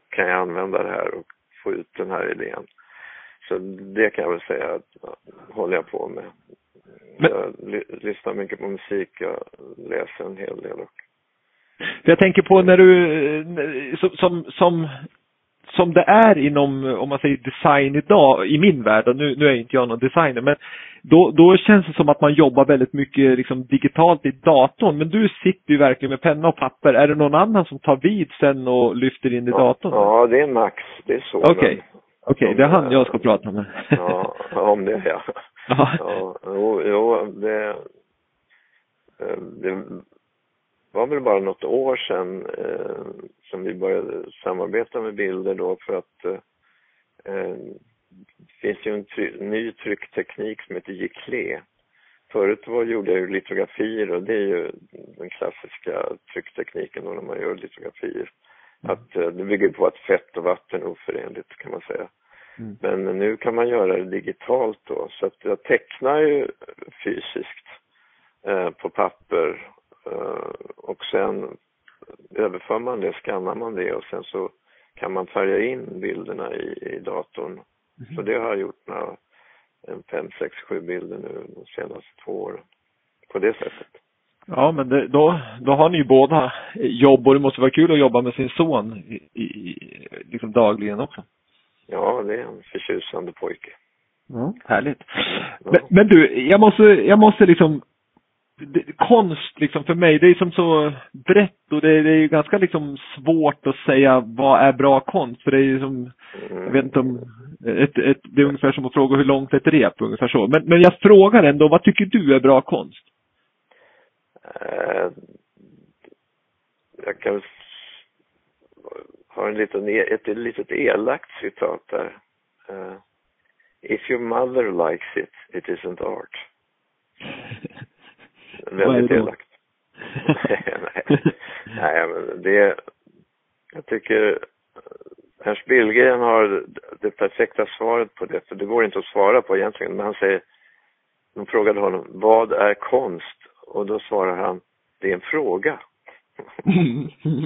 kan jag använda det här och få ut den här idén. så det kan jag väl säga att håller jag på med. Men... Jag lyssnar mycket på musik, jag läser en hel del och jag tänker på när du, som, som, som det är inom, om man säger design idag, i min värld, och nu, nu är inte jag någon designer, men då, då känns det som att man jobbar väldigt mycket liksom digitalt i datorn. Men du sitter ju verkligen med penna och papper. Är det någon annan som tar vid sen och lyfter in i datorn? Ja, det är Max. Det är så. Okej. Okay. Okej, okay, det är han jag ska prata med. ja, om det ja. ja. ja jo, jo, det, eh, det var väl bara något år sedan eh, som vi började samarbeta med bilder då för att eh, eh det finns ju en try ny tryckteknik som heter Giclé. Förut var, gjorde jag ju litografier och det är ju den klassiska trycktekniken då när man gör litografier. Mm. Att eh, det bygger på att fett och vatten är oförenligt kan man säga. Mm. Men nu kan man göra det digitalt då så att jag tecknar ju fysiskt eh, på papper sen överför man det, skannar man det och sen så kan man färga in bilderna i, i datorn. Mm. Så det har jag gjort några, en fem, sex, sju bilder nu de senaste två åren. På det sättet. Ja, men det, då, då har ni ju båda jobb och det måste vara kul att jobba med sin son i, i, liksom dagligen också. Ja, det är en förtjusande pojke. Ja, härligt. Men, men, du, jag måste, jag måste liksom konst liksom för mig, det är som så brett och det, det är ju ganska liksom svårt att säga vad är bra konst för det är ju som, jag vet inte om, ett, ett, det är ungefär som att fråga hur långt ett rep, ungefär så. Men, men jag frågar ändå, vad tycker du är bra konst? Uh, jag kan ha en liten, e, ett, litet elakt citat där. Uh, If your mother likes it, it isn't art. Väldigt elakt. nej, nej, men det, jag tycker Ernst Billgren har det perfekta svaret på det, för det går inte att svara på egentligen, men han säger, de frågade honom, vad är konst? Och då svarar han, det är en fråga.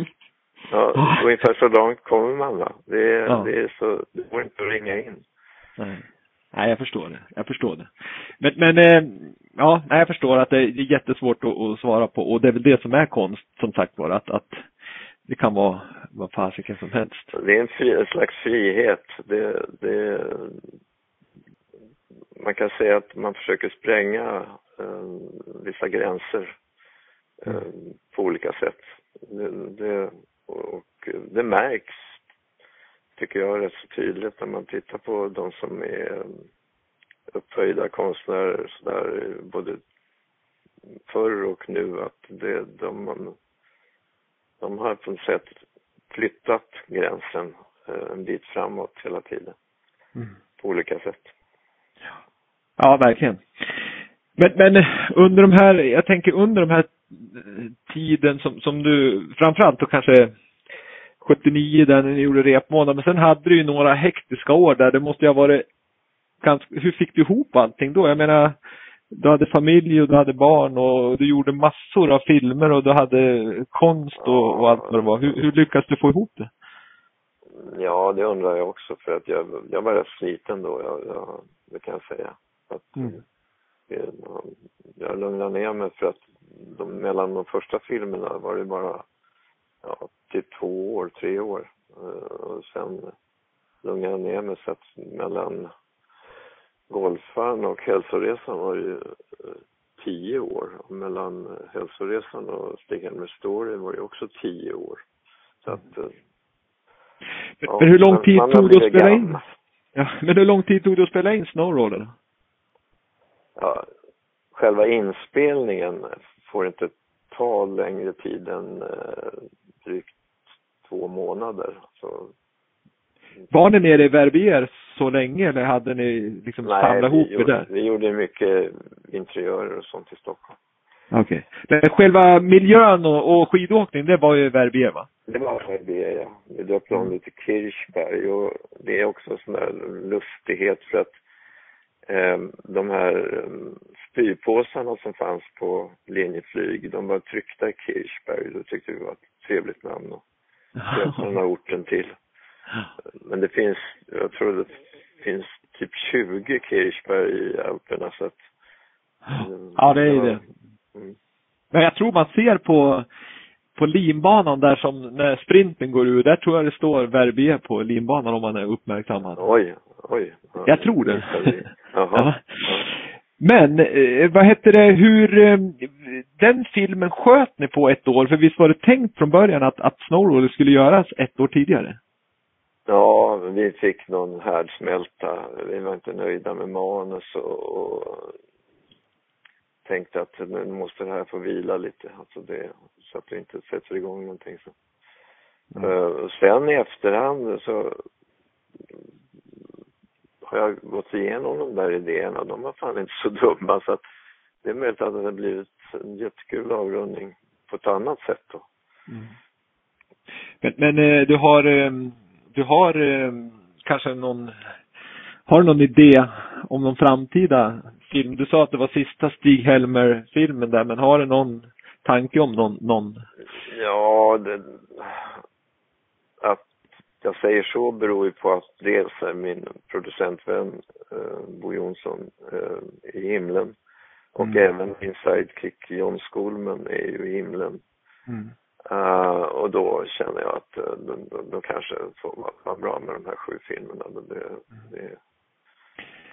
ja, ungefär så långt kommer man va. Det, ja. det är så, det går inte att ringa in. Nej. Nej, jag förstår det. Jag förstår det. Men, men eh, ja, nej, jag förstår att det är jättesvårt att, att, svara på och det är väl det som är konst, som sagt var, att, att det kan vara vad fasiken som helst. Det är en, fri, en slags frihet. Det, det, man kan säga att man försöker spränga eh, vissa gränser eh, på olika sätt. Det, det, och det märks tycker jag rätt så tydligt när man tittar på de som är upphöjda konstnärer sådär både förr och nu att det, de, de har på något sätt flyttat gränsen eh, en bit framåt hela tiden. Mm. På olika sätt. Ja, verkligen. Men, men under de här, jag tänker under de här tiden som, som du, framförallt då kanske 79 där ni gjorde repmånad. Men sen hade du ju några hektiska år där. Det måste ju ha varit ganska, hur fick du ihop allting då? Jag menar, du hade familj och du hade barn och du gjorde massor av filmer och du hade konst och, och allt vad det var. Hur, hur lyckades du få ihop det? Ja, det undrar jag också för att jag, jag var rätt sliten då, jag, jag, det kan jag säga. Att, mm. jag, jag lugnade ner mig för att de, mellan de första filmerna var det bara ja, till två år, tre år. Eh, och sen lugnade jag ner mig så att mellan golfaren och hälsoresan var ju eh, tio år. Och mellan hälsoresan och Stig-Helmer Story var det också tio år. Så att, eh, ja, men hur lång tid tog det att spela in? Ja, men hur lång tid tog det att spela in Snowroller? Ja, själva inspelningen får inte ta längre tid än drygt två månader. Så... Var ni nere i Verbier så länge eller hade ni liksom Nej, samlat ihop er där? vi gjorde mycket interiörer och sånt i Stockholm. Okej. Okay. Men själva miljön och, och skidåkning, det var ju Verbier va? Det var Verbier ja. Vi döpte om det till Kirchberg och det är också en sån där lustighet för att de här eh, spypåsarna som fanns på Linjeflyg, de var tryckta i Kirchberg. Det tyckte vi var ett trevligt namn och döpte den här orten till. Men det finns, jag tror det finns typ 20 Kirchberg i Alperna så att Ja, det är ju det. Mm. Men jag tror man ser på på linbanan där som när sprinten går ur, där tror jag det står Verbier på linbanan om man är uppmärksammad. Oj, oj. Ja, jag tror det. Ja. Men eh, vad hette det, hur, eh, den filmen sköt ni på ett år? För visst var det tänkt från början att, att Snowroller skulle göras ett år tidigare? Ja, vi fick någon härdsmälta. Vi var inte nöjda med manus och, och tänkte att nu måste det här få vila lite, alltså det, så att det inte sätter igång någonting så. Mm. Uh, sen i efterhand så har jag gått igenom de där idéerna. De var fan inte så dumma så att det är möjligt att det har blivit en jättekul avrundning på ett annat sätt då. Mm. Men, men eh, du har, eh, du har kanske någon, har du någon idé om någon framtida film? Du sa att det var sista Stig-Helmer-filmen där, men har du någon tanke om någon? någon? Ja, det, jag säger så beror ju på att dels är min producentvän eh, Bo Jonsson eh, i himlen och mm. även min sidekick John Skolman är ju i himlen. Mm. Uh, och då känner jag att uh, då, då, kanske får vara bra med de här sju filmerna. Men det, det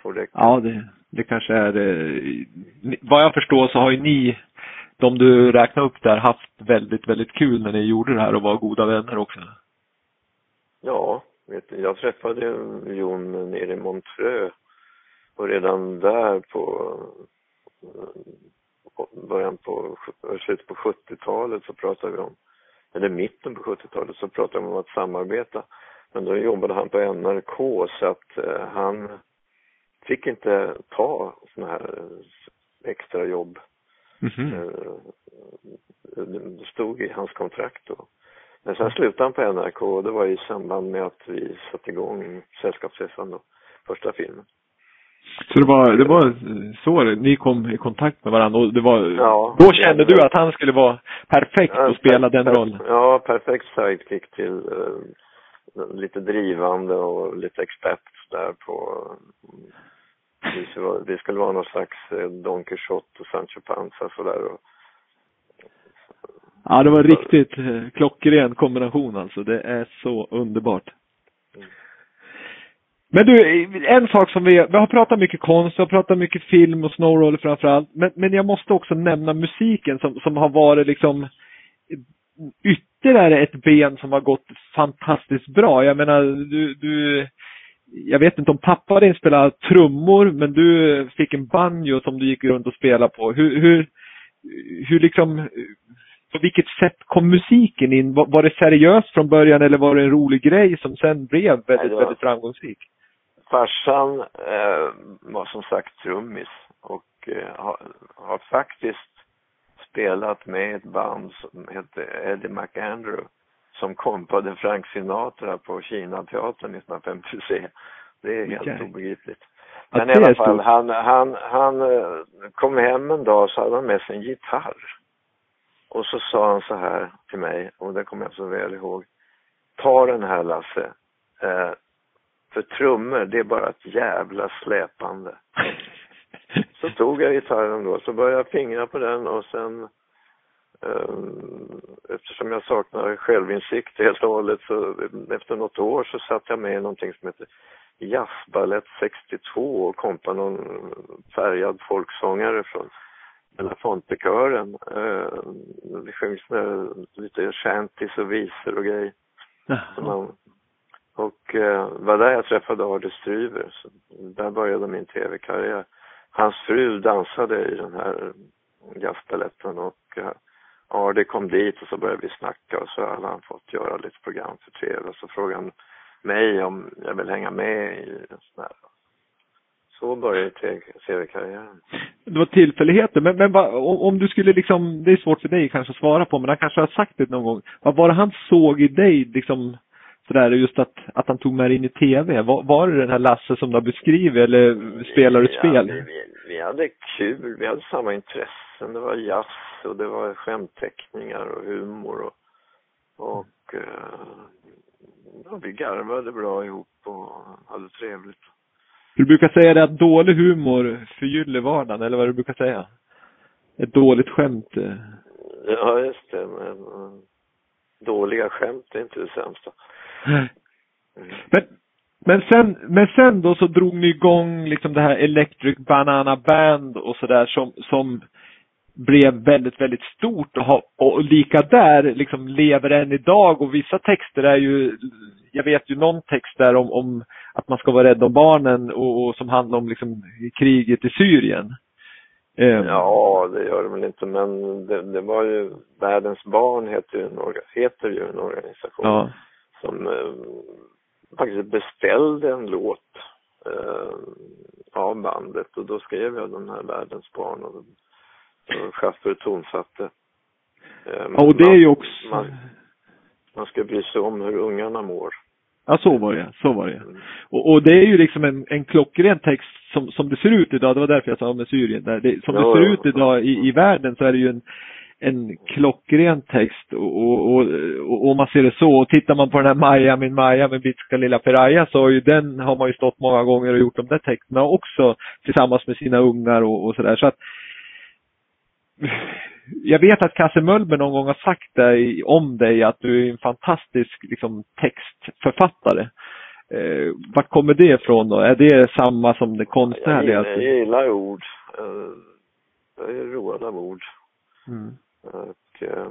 får räcka. Ja, det, det kanske är uh, Vad jag förstår så har ju ni, de du räknar upp där, haft väldigt, väldigt kul när ni gjorde det här och var goda vänner också. Ja, vet du, jag träffade Jon nere i Montreux och redan där på början på, slutet på 70-talet så pratade vi om, eller mitten på 70-talet så pratade vi om att samarbeta. Men då jobbade han på NRK så att eh, han fick inte ta sådana här extra jobb. Mm -hmm. Det stod i hans kontrakt då. Men sen slutade han på NRK och det var i samband med att vi satte igång Sällskapsresan då, första filmen. Så det var, det var så ni kom i kontakt med varandra och det var, ja, då kände du att han skulle vara perfekt ja, att spela den rollen? Ja, perfekt sidekick till uh, lite drivande och lite expert där på vara, vi skulle vara någon slags eh, Don Quijote och Sancho Panza sådär och Ja, det var riktigt eh, klockren kombination alltså. Det är så underbart. Men du, en sak som vi, vi har pratat mycket konst, vi har pratat mycket film och snowroller framförallt. Men, men jag måste också nämna musiken som, som har varit liksom ytterligare ett ben som har gått fantastiskt bra. Jag menar, du, du jag vet inte om pappa din spelade trummor, men du fick en banjo som du gick runt och spelade på. Hur, hur, hur liksom, på vilket sätt kom musiken in? Var, var, det seriöst från början eller var det en rolig grej som sen blev väldigt, Nej, väldigt framgångsrik? Farsan eh, var som sagt trummis och eh, har, har, faktiskt spelat med ett band som hette Eddie McAndrew som kompade Frank Sinatra på Kinateatern 1953. Det är helt okay. obegripligt. Men i alla fall, han, han, han eh, kom hem en dag så hade han med sig en gitarr. Och så sa han så här till mig, och det kommer jag så väl ihåg. Ta den här Lasse. Eh, för trummor, det är bara ett jävla släpande. Så tog jag gitarren då, så började jag fingra på den och sen um, eftersom jag saknar självinsikt helt och hållet så efter något år så satt jag med i någonting som heter Jazzbalett 62 och kompade någon färgad folksångare från Belafontekören. Uh, det sjöngs lite shanties och visor och grejer. Man, och uh, var där jag träffade Ardis Stryver. Så där började min tv-karriär. Hans fru dansade i den här jazzbaletten och uh, Ardi kom dit och så började vi snacka och så hade han fått göra lite program för tv. Så frågade han mig om jag vill hänga med i en sån här så började tv-karriären. Det var tillfälligheter, men, men va, om du skulle liksom, det är svårt för dig kanske att svara på, men han kanske har sagt det någon gång. Vad var det han såg i dig liksom sådär just att, att han tog med dig in i tv? Var, var det den här Lasse som du har beskrivit eller spelar du ett spel? Vi, vi, vi hade kul, vi hade samma intressen. Det var jazz och det var skämtteckningar och humor och, och uh, ja, vi garvade bra ihop och hade trevligt. Du brukar säga det att dålig humor förgyller vardagen, eller vad du brukar säga? Ett dåligt skämt. eh. Ja, just det. Men, eh, dåliga skämt är inte det sämsta. Mm. Men, men sen, men sen då så drog ni igång liksom det här Electric Banana Band och sådär som, som blev väldigt, väldigt stort och, har, och lika där liksom lever än idag och vissa texter är ju, jag vet ju någon text där om, om att man ska vara rädd om barnen och, och som handlar om liksom kriget i Syrien. Eh, Ja, det gör det väl inte, men det, det var ju, Världens barn heter ju en, orga, heter ju en organisation ja. som eh, faktiskt beställde en låt eh, av bandet och då skrev jag den här Världens barn och, och Schaffer tonsatte. Eh, ja, och det är ju också, Man, man ska bry sig om hur ungarna mår. Ja så var det, så var det. Och, och det är ju liksom en, en klockren text som, som det ser ut idag, det var därför jag sa med Syrien. Där. Det, som Ja, det ser ut idag i, i världen så är det ju en, en klockren text och, och, och, och man ser det så. Och tittar man på den här Maja min Maja med bitska lilla Piraya så har ju den har man ju stått många gånger och gjort de där texterna också tillsammans med sina ungar och, och sådär. Så att jag vet att Kasse Möllber någon gång har sagt dig, om dig att du är en fantastisk liksom, textförfattare. Eh, vart kommer det ifrån då? Är det samma som det Jag konstnärliga? gillar, jag gillar ord. Eh, Jag är road av ord. Mm. Och, eh,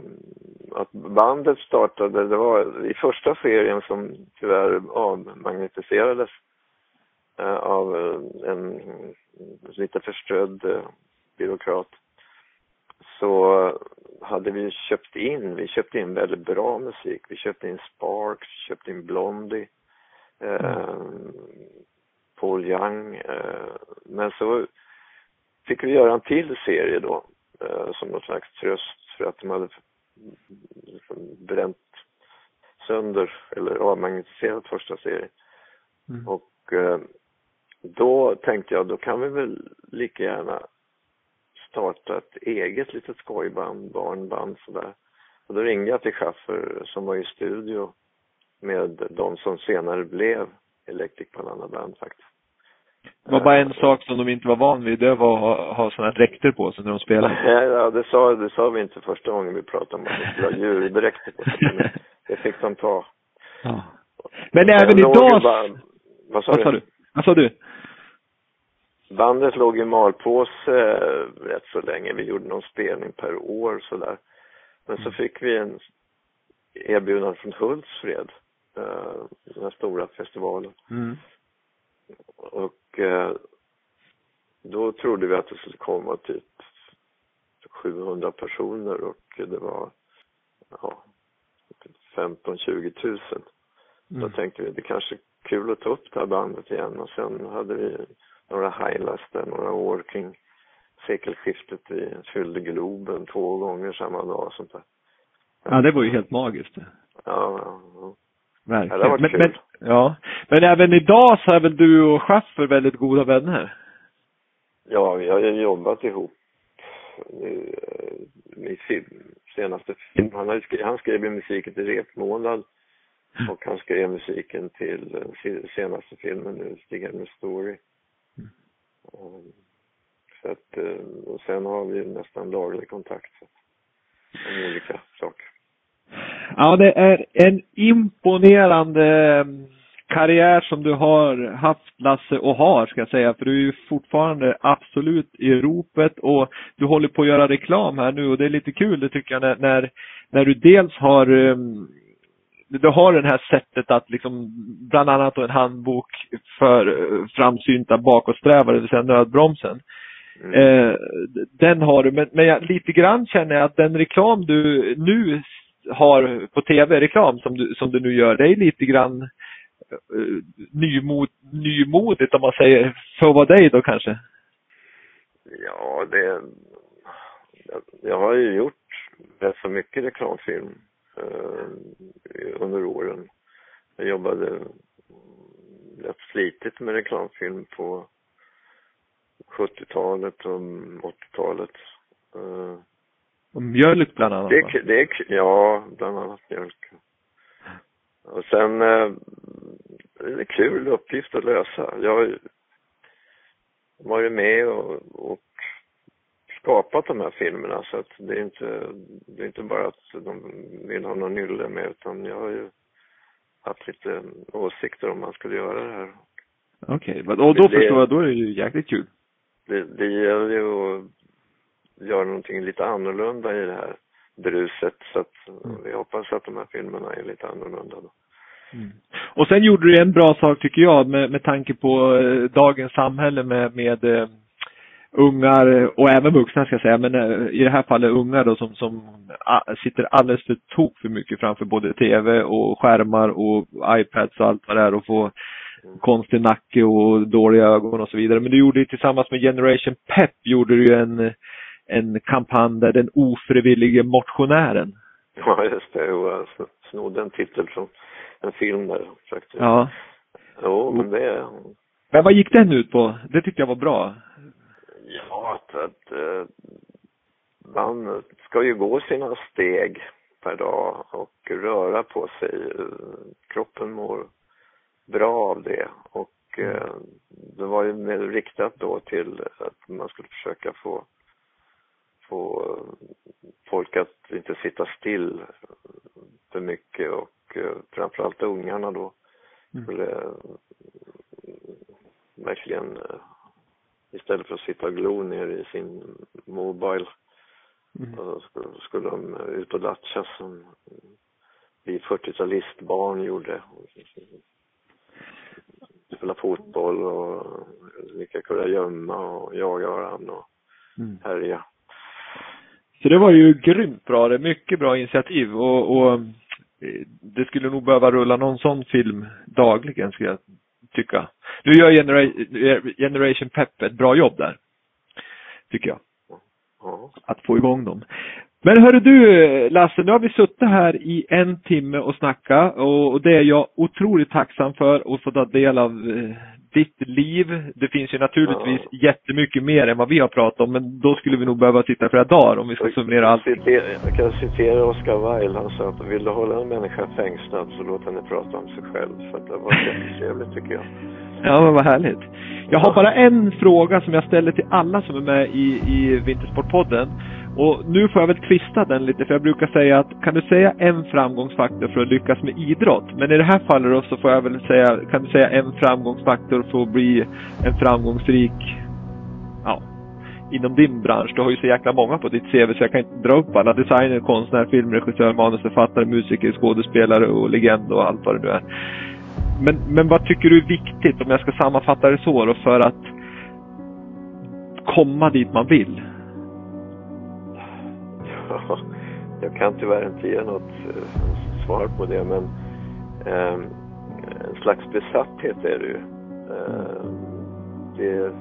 att bandet startade, det var i första serien som tyvärr avmagnetiserades eh, av en lite förströdd byråkrat. Så hade vi köpt in, vi köpte in väldigt bra musik. Vi köpte in Sparks, köpte in Blondie, eh, Paul Young. Eh, men så fick vi göra en till serie då eh, som någon slags tröst för att de hade liksom bränt sönder eller avmagnetiserat första serien. Mm. Och eh, då tänkte jag, då kan vi väl lika gärna starta ett eget litet skojband, barnband sådär. Och då ringde jag till Schaffer som var i studio med de som senare blev Electric Banana Band faktiskt. Det var bara en sak som de inte var van vid, det var att ha, ha sådana dräkter på sig när de spelade. Nej, ja, det sa, det sa vi inte första gången vi pratade om att de skulle ha djurdräkter på sig. Men Det fick de ta. Ja. Men även idag... bara- Vad sa Vad sa du? du? Vad sa du? Bandet låg i malpåse eh, rätt så länge. Vi gjorde någon spelning per år sådär. Men så fick vi en erbjudande från Hultsfred, eh, den här stora festivalen. Mm. Och eh, då trodde vi att det skulle komma typ 700 personer och det var ja, 15-20 tusen. Då Mm. tänkte vi det kanske är kul att ta upp det här bandet igen och sen hade vi några highlights där några år kring sekelskiftet. Vi fyllde Globen två gånger samma dag och sånt där. Ja, det var ju helt magiskt. Ja, ja, ja. Verkligen. Ja, det men, kul. men, ja. men även idag så är väl du och Schaffer väldigt goda vänner? ja vi har ju jobbat ihop eh, film, senaste film. Han, ju skri- han skrev ju musiken till Repmånad och han skrev musiken till se- senaste filmen nu, Stig Helmer Story. Så att, eh, och sen har vi nästan daglig kontakt så, om olika saker. Ja, det är en imponerande eh, karriär som du har haft Lasse och har ska jag säga. För du är ju fortfarande absolut i ropet och du håller på att göra reklam här nu och det är lite kul det tycker jag när, när, när du dels har um, du har det här sättet att liksom, bland annat en handbok för framsynta bakåtsträvare, det vill säga nödbromsen. Mm. Eh, den har du, men, men jag, lite grann känner jag att den reklam du nu har på tv-reklam som du, som du nu gör, det är lite grann eh, nymod, nymodigt om man säger, för att vara dig då kanske? Ja, det... Jag, jag har ju gjort rätt så mycket reklamfilm under åren. Jag jobbade rätt flitigt med reklamfilm på 70-talet och 80-talet. Eh, Och mjölk bland annat det, det ja, bland annat mjölk. Och sen, eh, det är en kul uppgift att lösa. Jag varit med och, och skapat de här filmerna så att det är inte, det är inte bara att de vill ha någon nylle med utan jag har ju haft lite åsikter om man skulle göra det här. Okej, okay. och då det, förstår jag, då är det ju jäkligt kul. Det, det gäller ju att göra någonting lite annorlunda i det här bruset så att mm. vi hoppas att de här filmerna är lite annorlunda då. Mm. Och sen gjorde du en bra sak tycker jag med, med tanke på eh, dagens samhälle med, med eh, ungar och även vuxna ska jag säga, men eh, i det här fallet ungar då som, som sitter alldeles för tok för mycket framför både tv och skärmar och iPads och allt vad det är och får konstig nacke och dåliga ögon och så vidare. Men du gjorde ju tillsammans med Generation Pep gjorde du en, en kampanj där den ofrivillige motionären. Ja, just det. Jag snodde en titel från en film där faktiskt. Ja. Jo, men det... Men vad gick den ut på? Det tyckte jag var bra. Ja, att, att uh, man ska ju gå sina steg per dag och röra på sig. Kroppen mår bra av det och uh, det var ju mer riktat då till att man skulle försöka få få folk att inte sitta still för mycket och framförallt ungarna då mm. skulle mm. verkligen istället för att sitta och glo ner i sin Mobile mm. så skulle, skulle de ut och latcha som vi 40-talistbarn gjorde. Spela fotboll och lika kunna gömma och jaga varandra och mm. härja. Så det var ju grymt bra, det är mycket bra initiativ och, och det skulle nog behöva rulla någon sån film dagligen skulle jag tycka. Nu gör Genera Generation Pep ett bra jobb där. Tycker jag. Att få igång dem. Men hörru du Lasse, nu har vi suttit här i en timme och snackat och det är jag otroligt tacksam för att få ta del av eh, ditt liv. Det finns ju naturligtvis ja. jättemycket mer än vad vi har pratat om, men då skulle vi nog behöva sitta flera dagar om vi ska summera allt. Jag kan citera Oscar Wilde, han sa att vill du hålla en människa fängslad så låt henne prata om sig själv. Så det var jättetrevligt tycker jag. Ja, men vad härligt. Jag har bara en fråga som jag ställer till alla som är med i, i Vintersportpodden. Och nu får jag väl twista den lite för jag brukar säga att kan du säga en framgångsfaktor för att lyckas med idrott? Men i det här fallet då så får jag väl säga, kan du säga en framgångsfaktor för att bli en framgångsrik, ja, inom din bransch? Du har ju så jäkla många på ditt CV så jag kan inte dra upp alla. Designer, konstnär, filmregissör, manusförfattare, musiker, skådespelare och legend och allt vad det nu är. Men, men vad tycker du är viktigt om jag ska sammanfatta det så då för att komma dit man vill? Jag kan tyvärr inte ge något eh, svar på det men eh, en slags besatthet är det ju. Eh, det,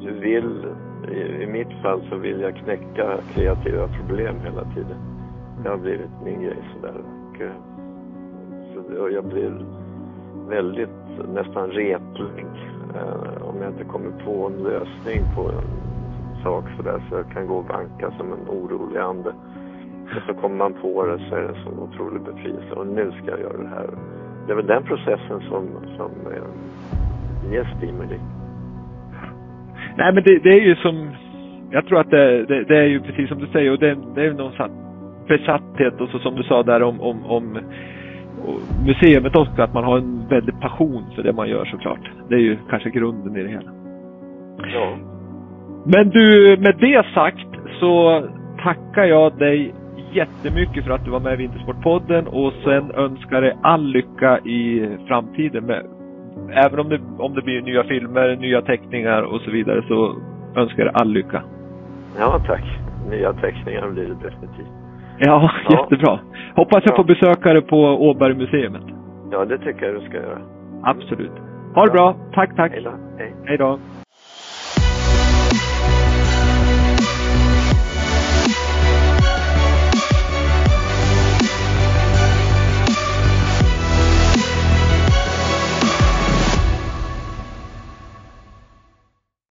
du vill, i, i, mitt fall så vill jag knäcka kreativa problem hela tiden. Det har blivit min grej sådär. Och, eh, så, och jag blir väldigt nästan retlig eh, om jag inte kommer på en lösning på en sak sådär så jag kan gå och banka som en orolig ande. Och så kommer man på det så är det en sån otrolig befrielse och nu ska jag göra det här. Det är väl den processen som, som eh, ger stimuli. Nej men det, det, är ju som, jag tror att det, det, det, är ju precis som du säger och det, det är någon besatthet och så som du sa där om, om, om och museet också, att man har en väldig passion för det man gör såklart. Det är ju kanske grunden i det hela. Ja. Men du, med det sagt så tackar jag dig jättemycket för att du var med i Vintersportpodden och sen önskar dig all lycka i framtiden. Med, även om det, om det blir nya filmer, nya teckningar och så vidare så önskar jag dig all lycka. Ja, tack. Nya teckningar blir det definitivt. Ja, ja. jättebra. Hoppas jag ja. får besöka dig på Åbergmuseet. Ja, det tycker jag du ska göra. Absolut. Ha det bra. Tack, tack. Hej då. Hej då.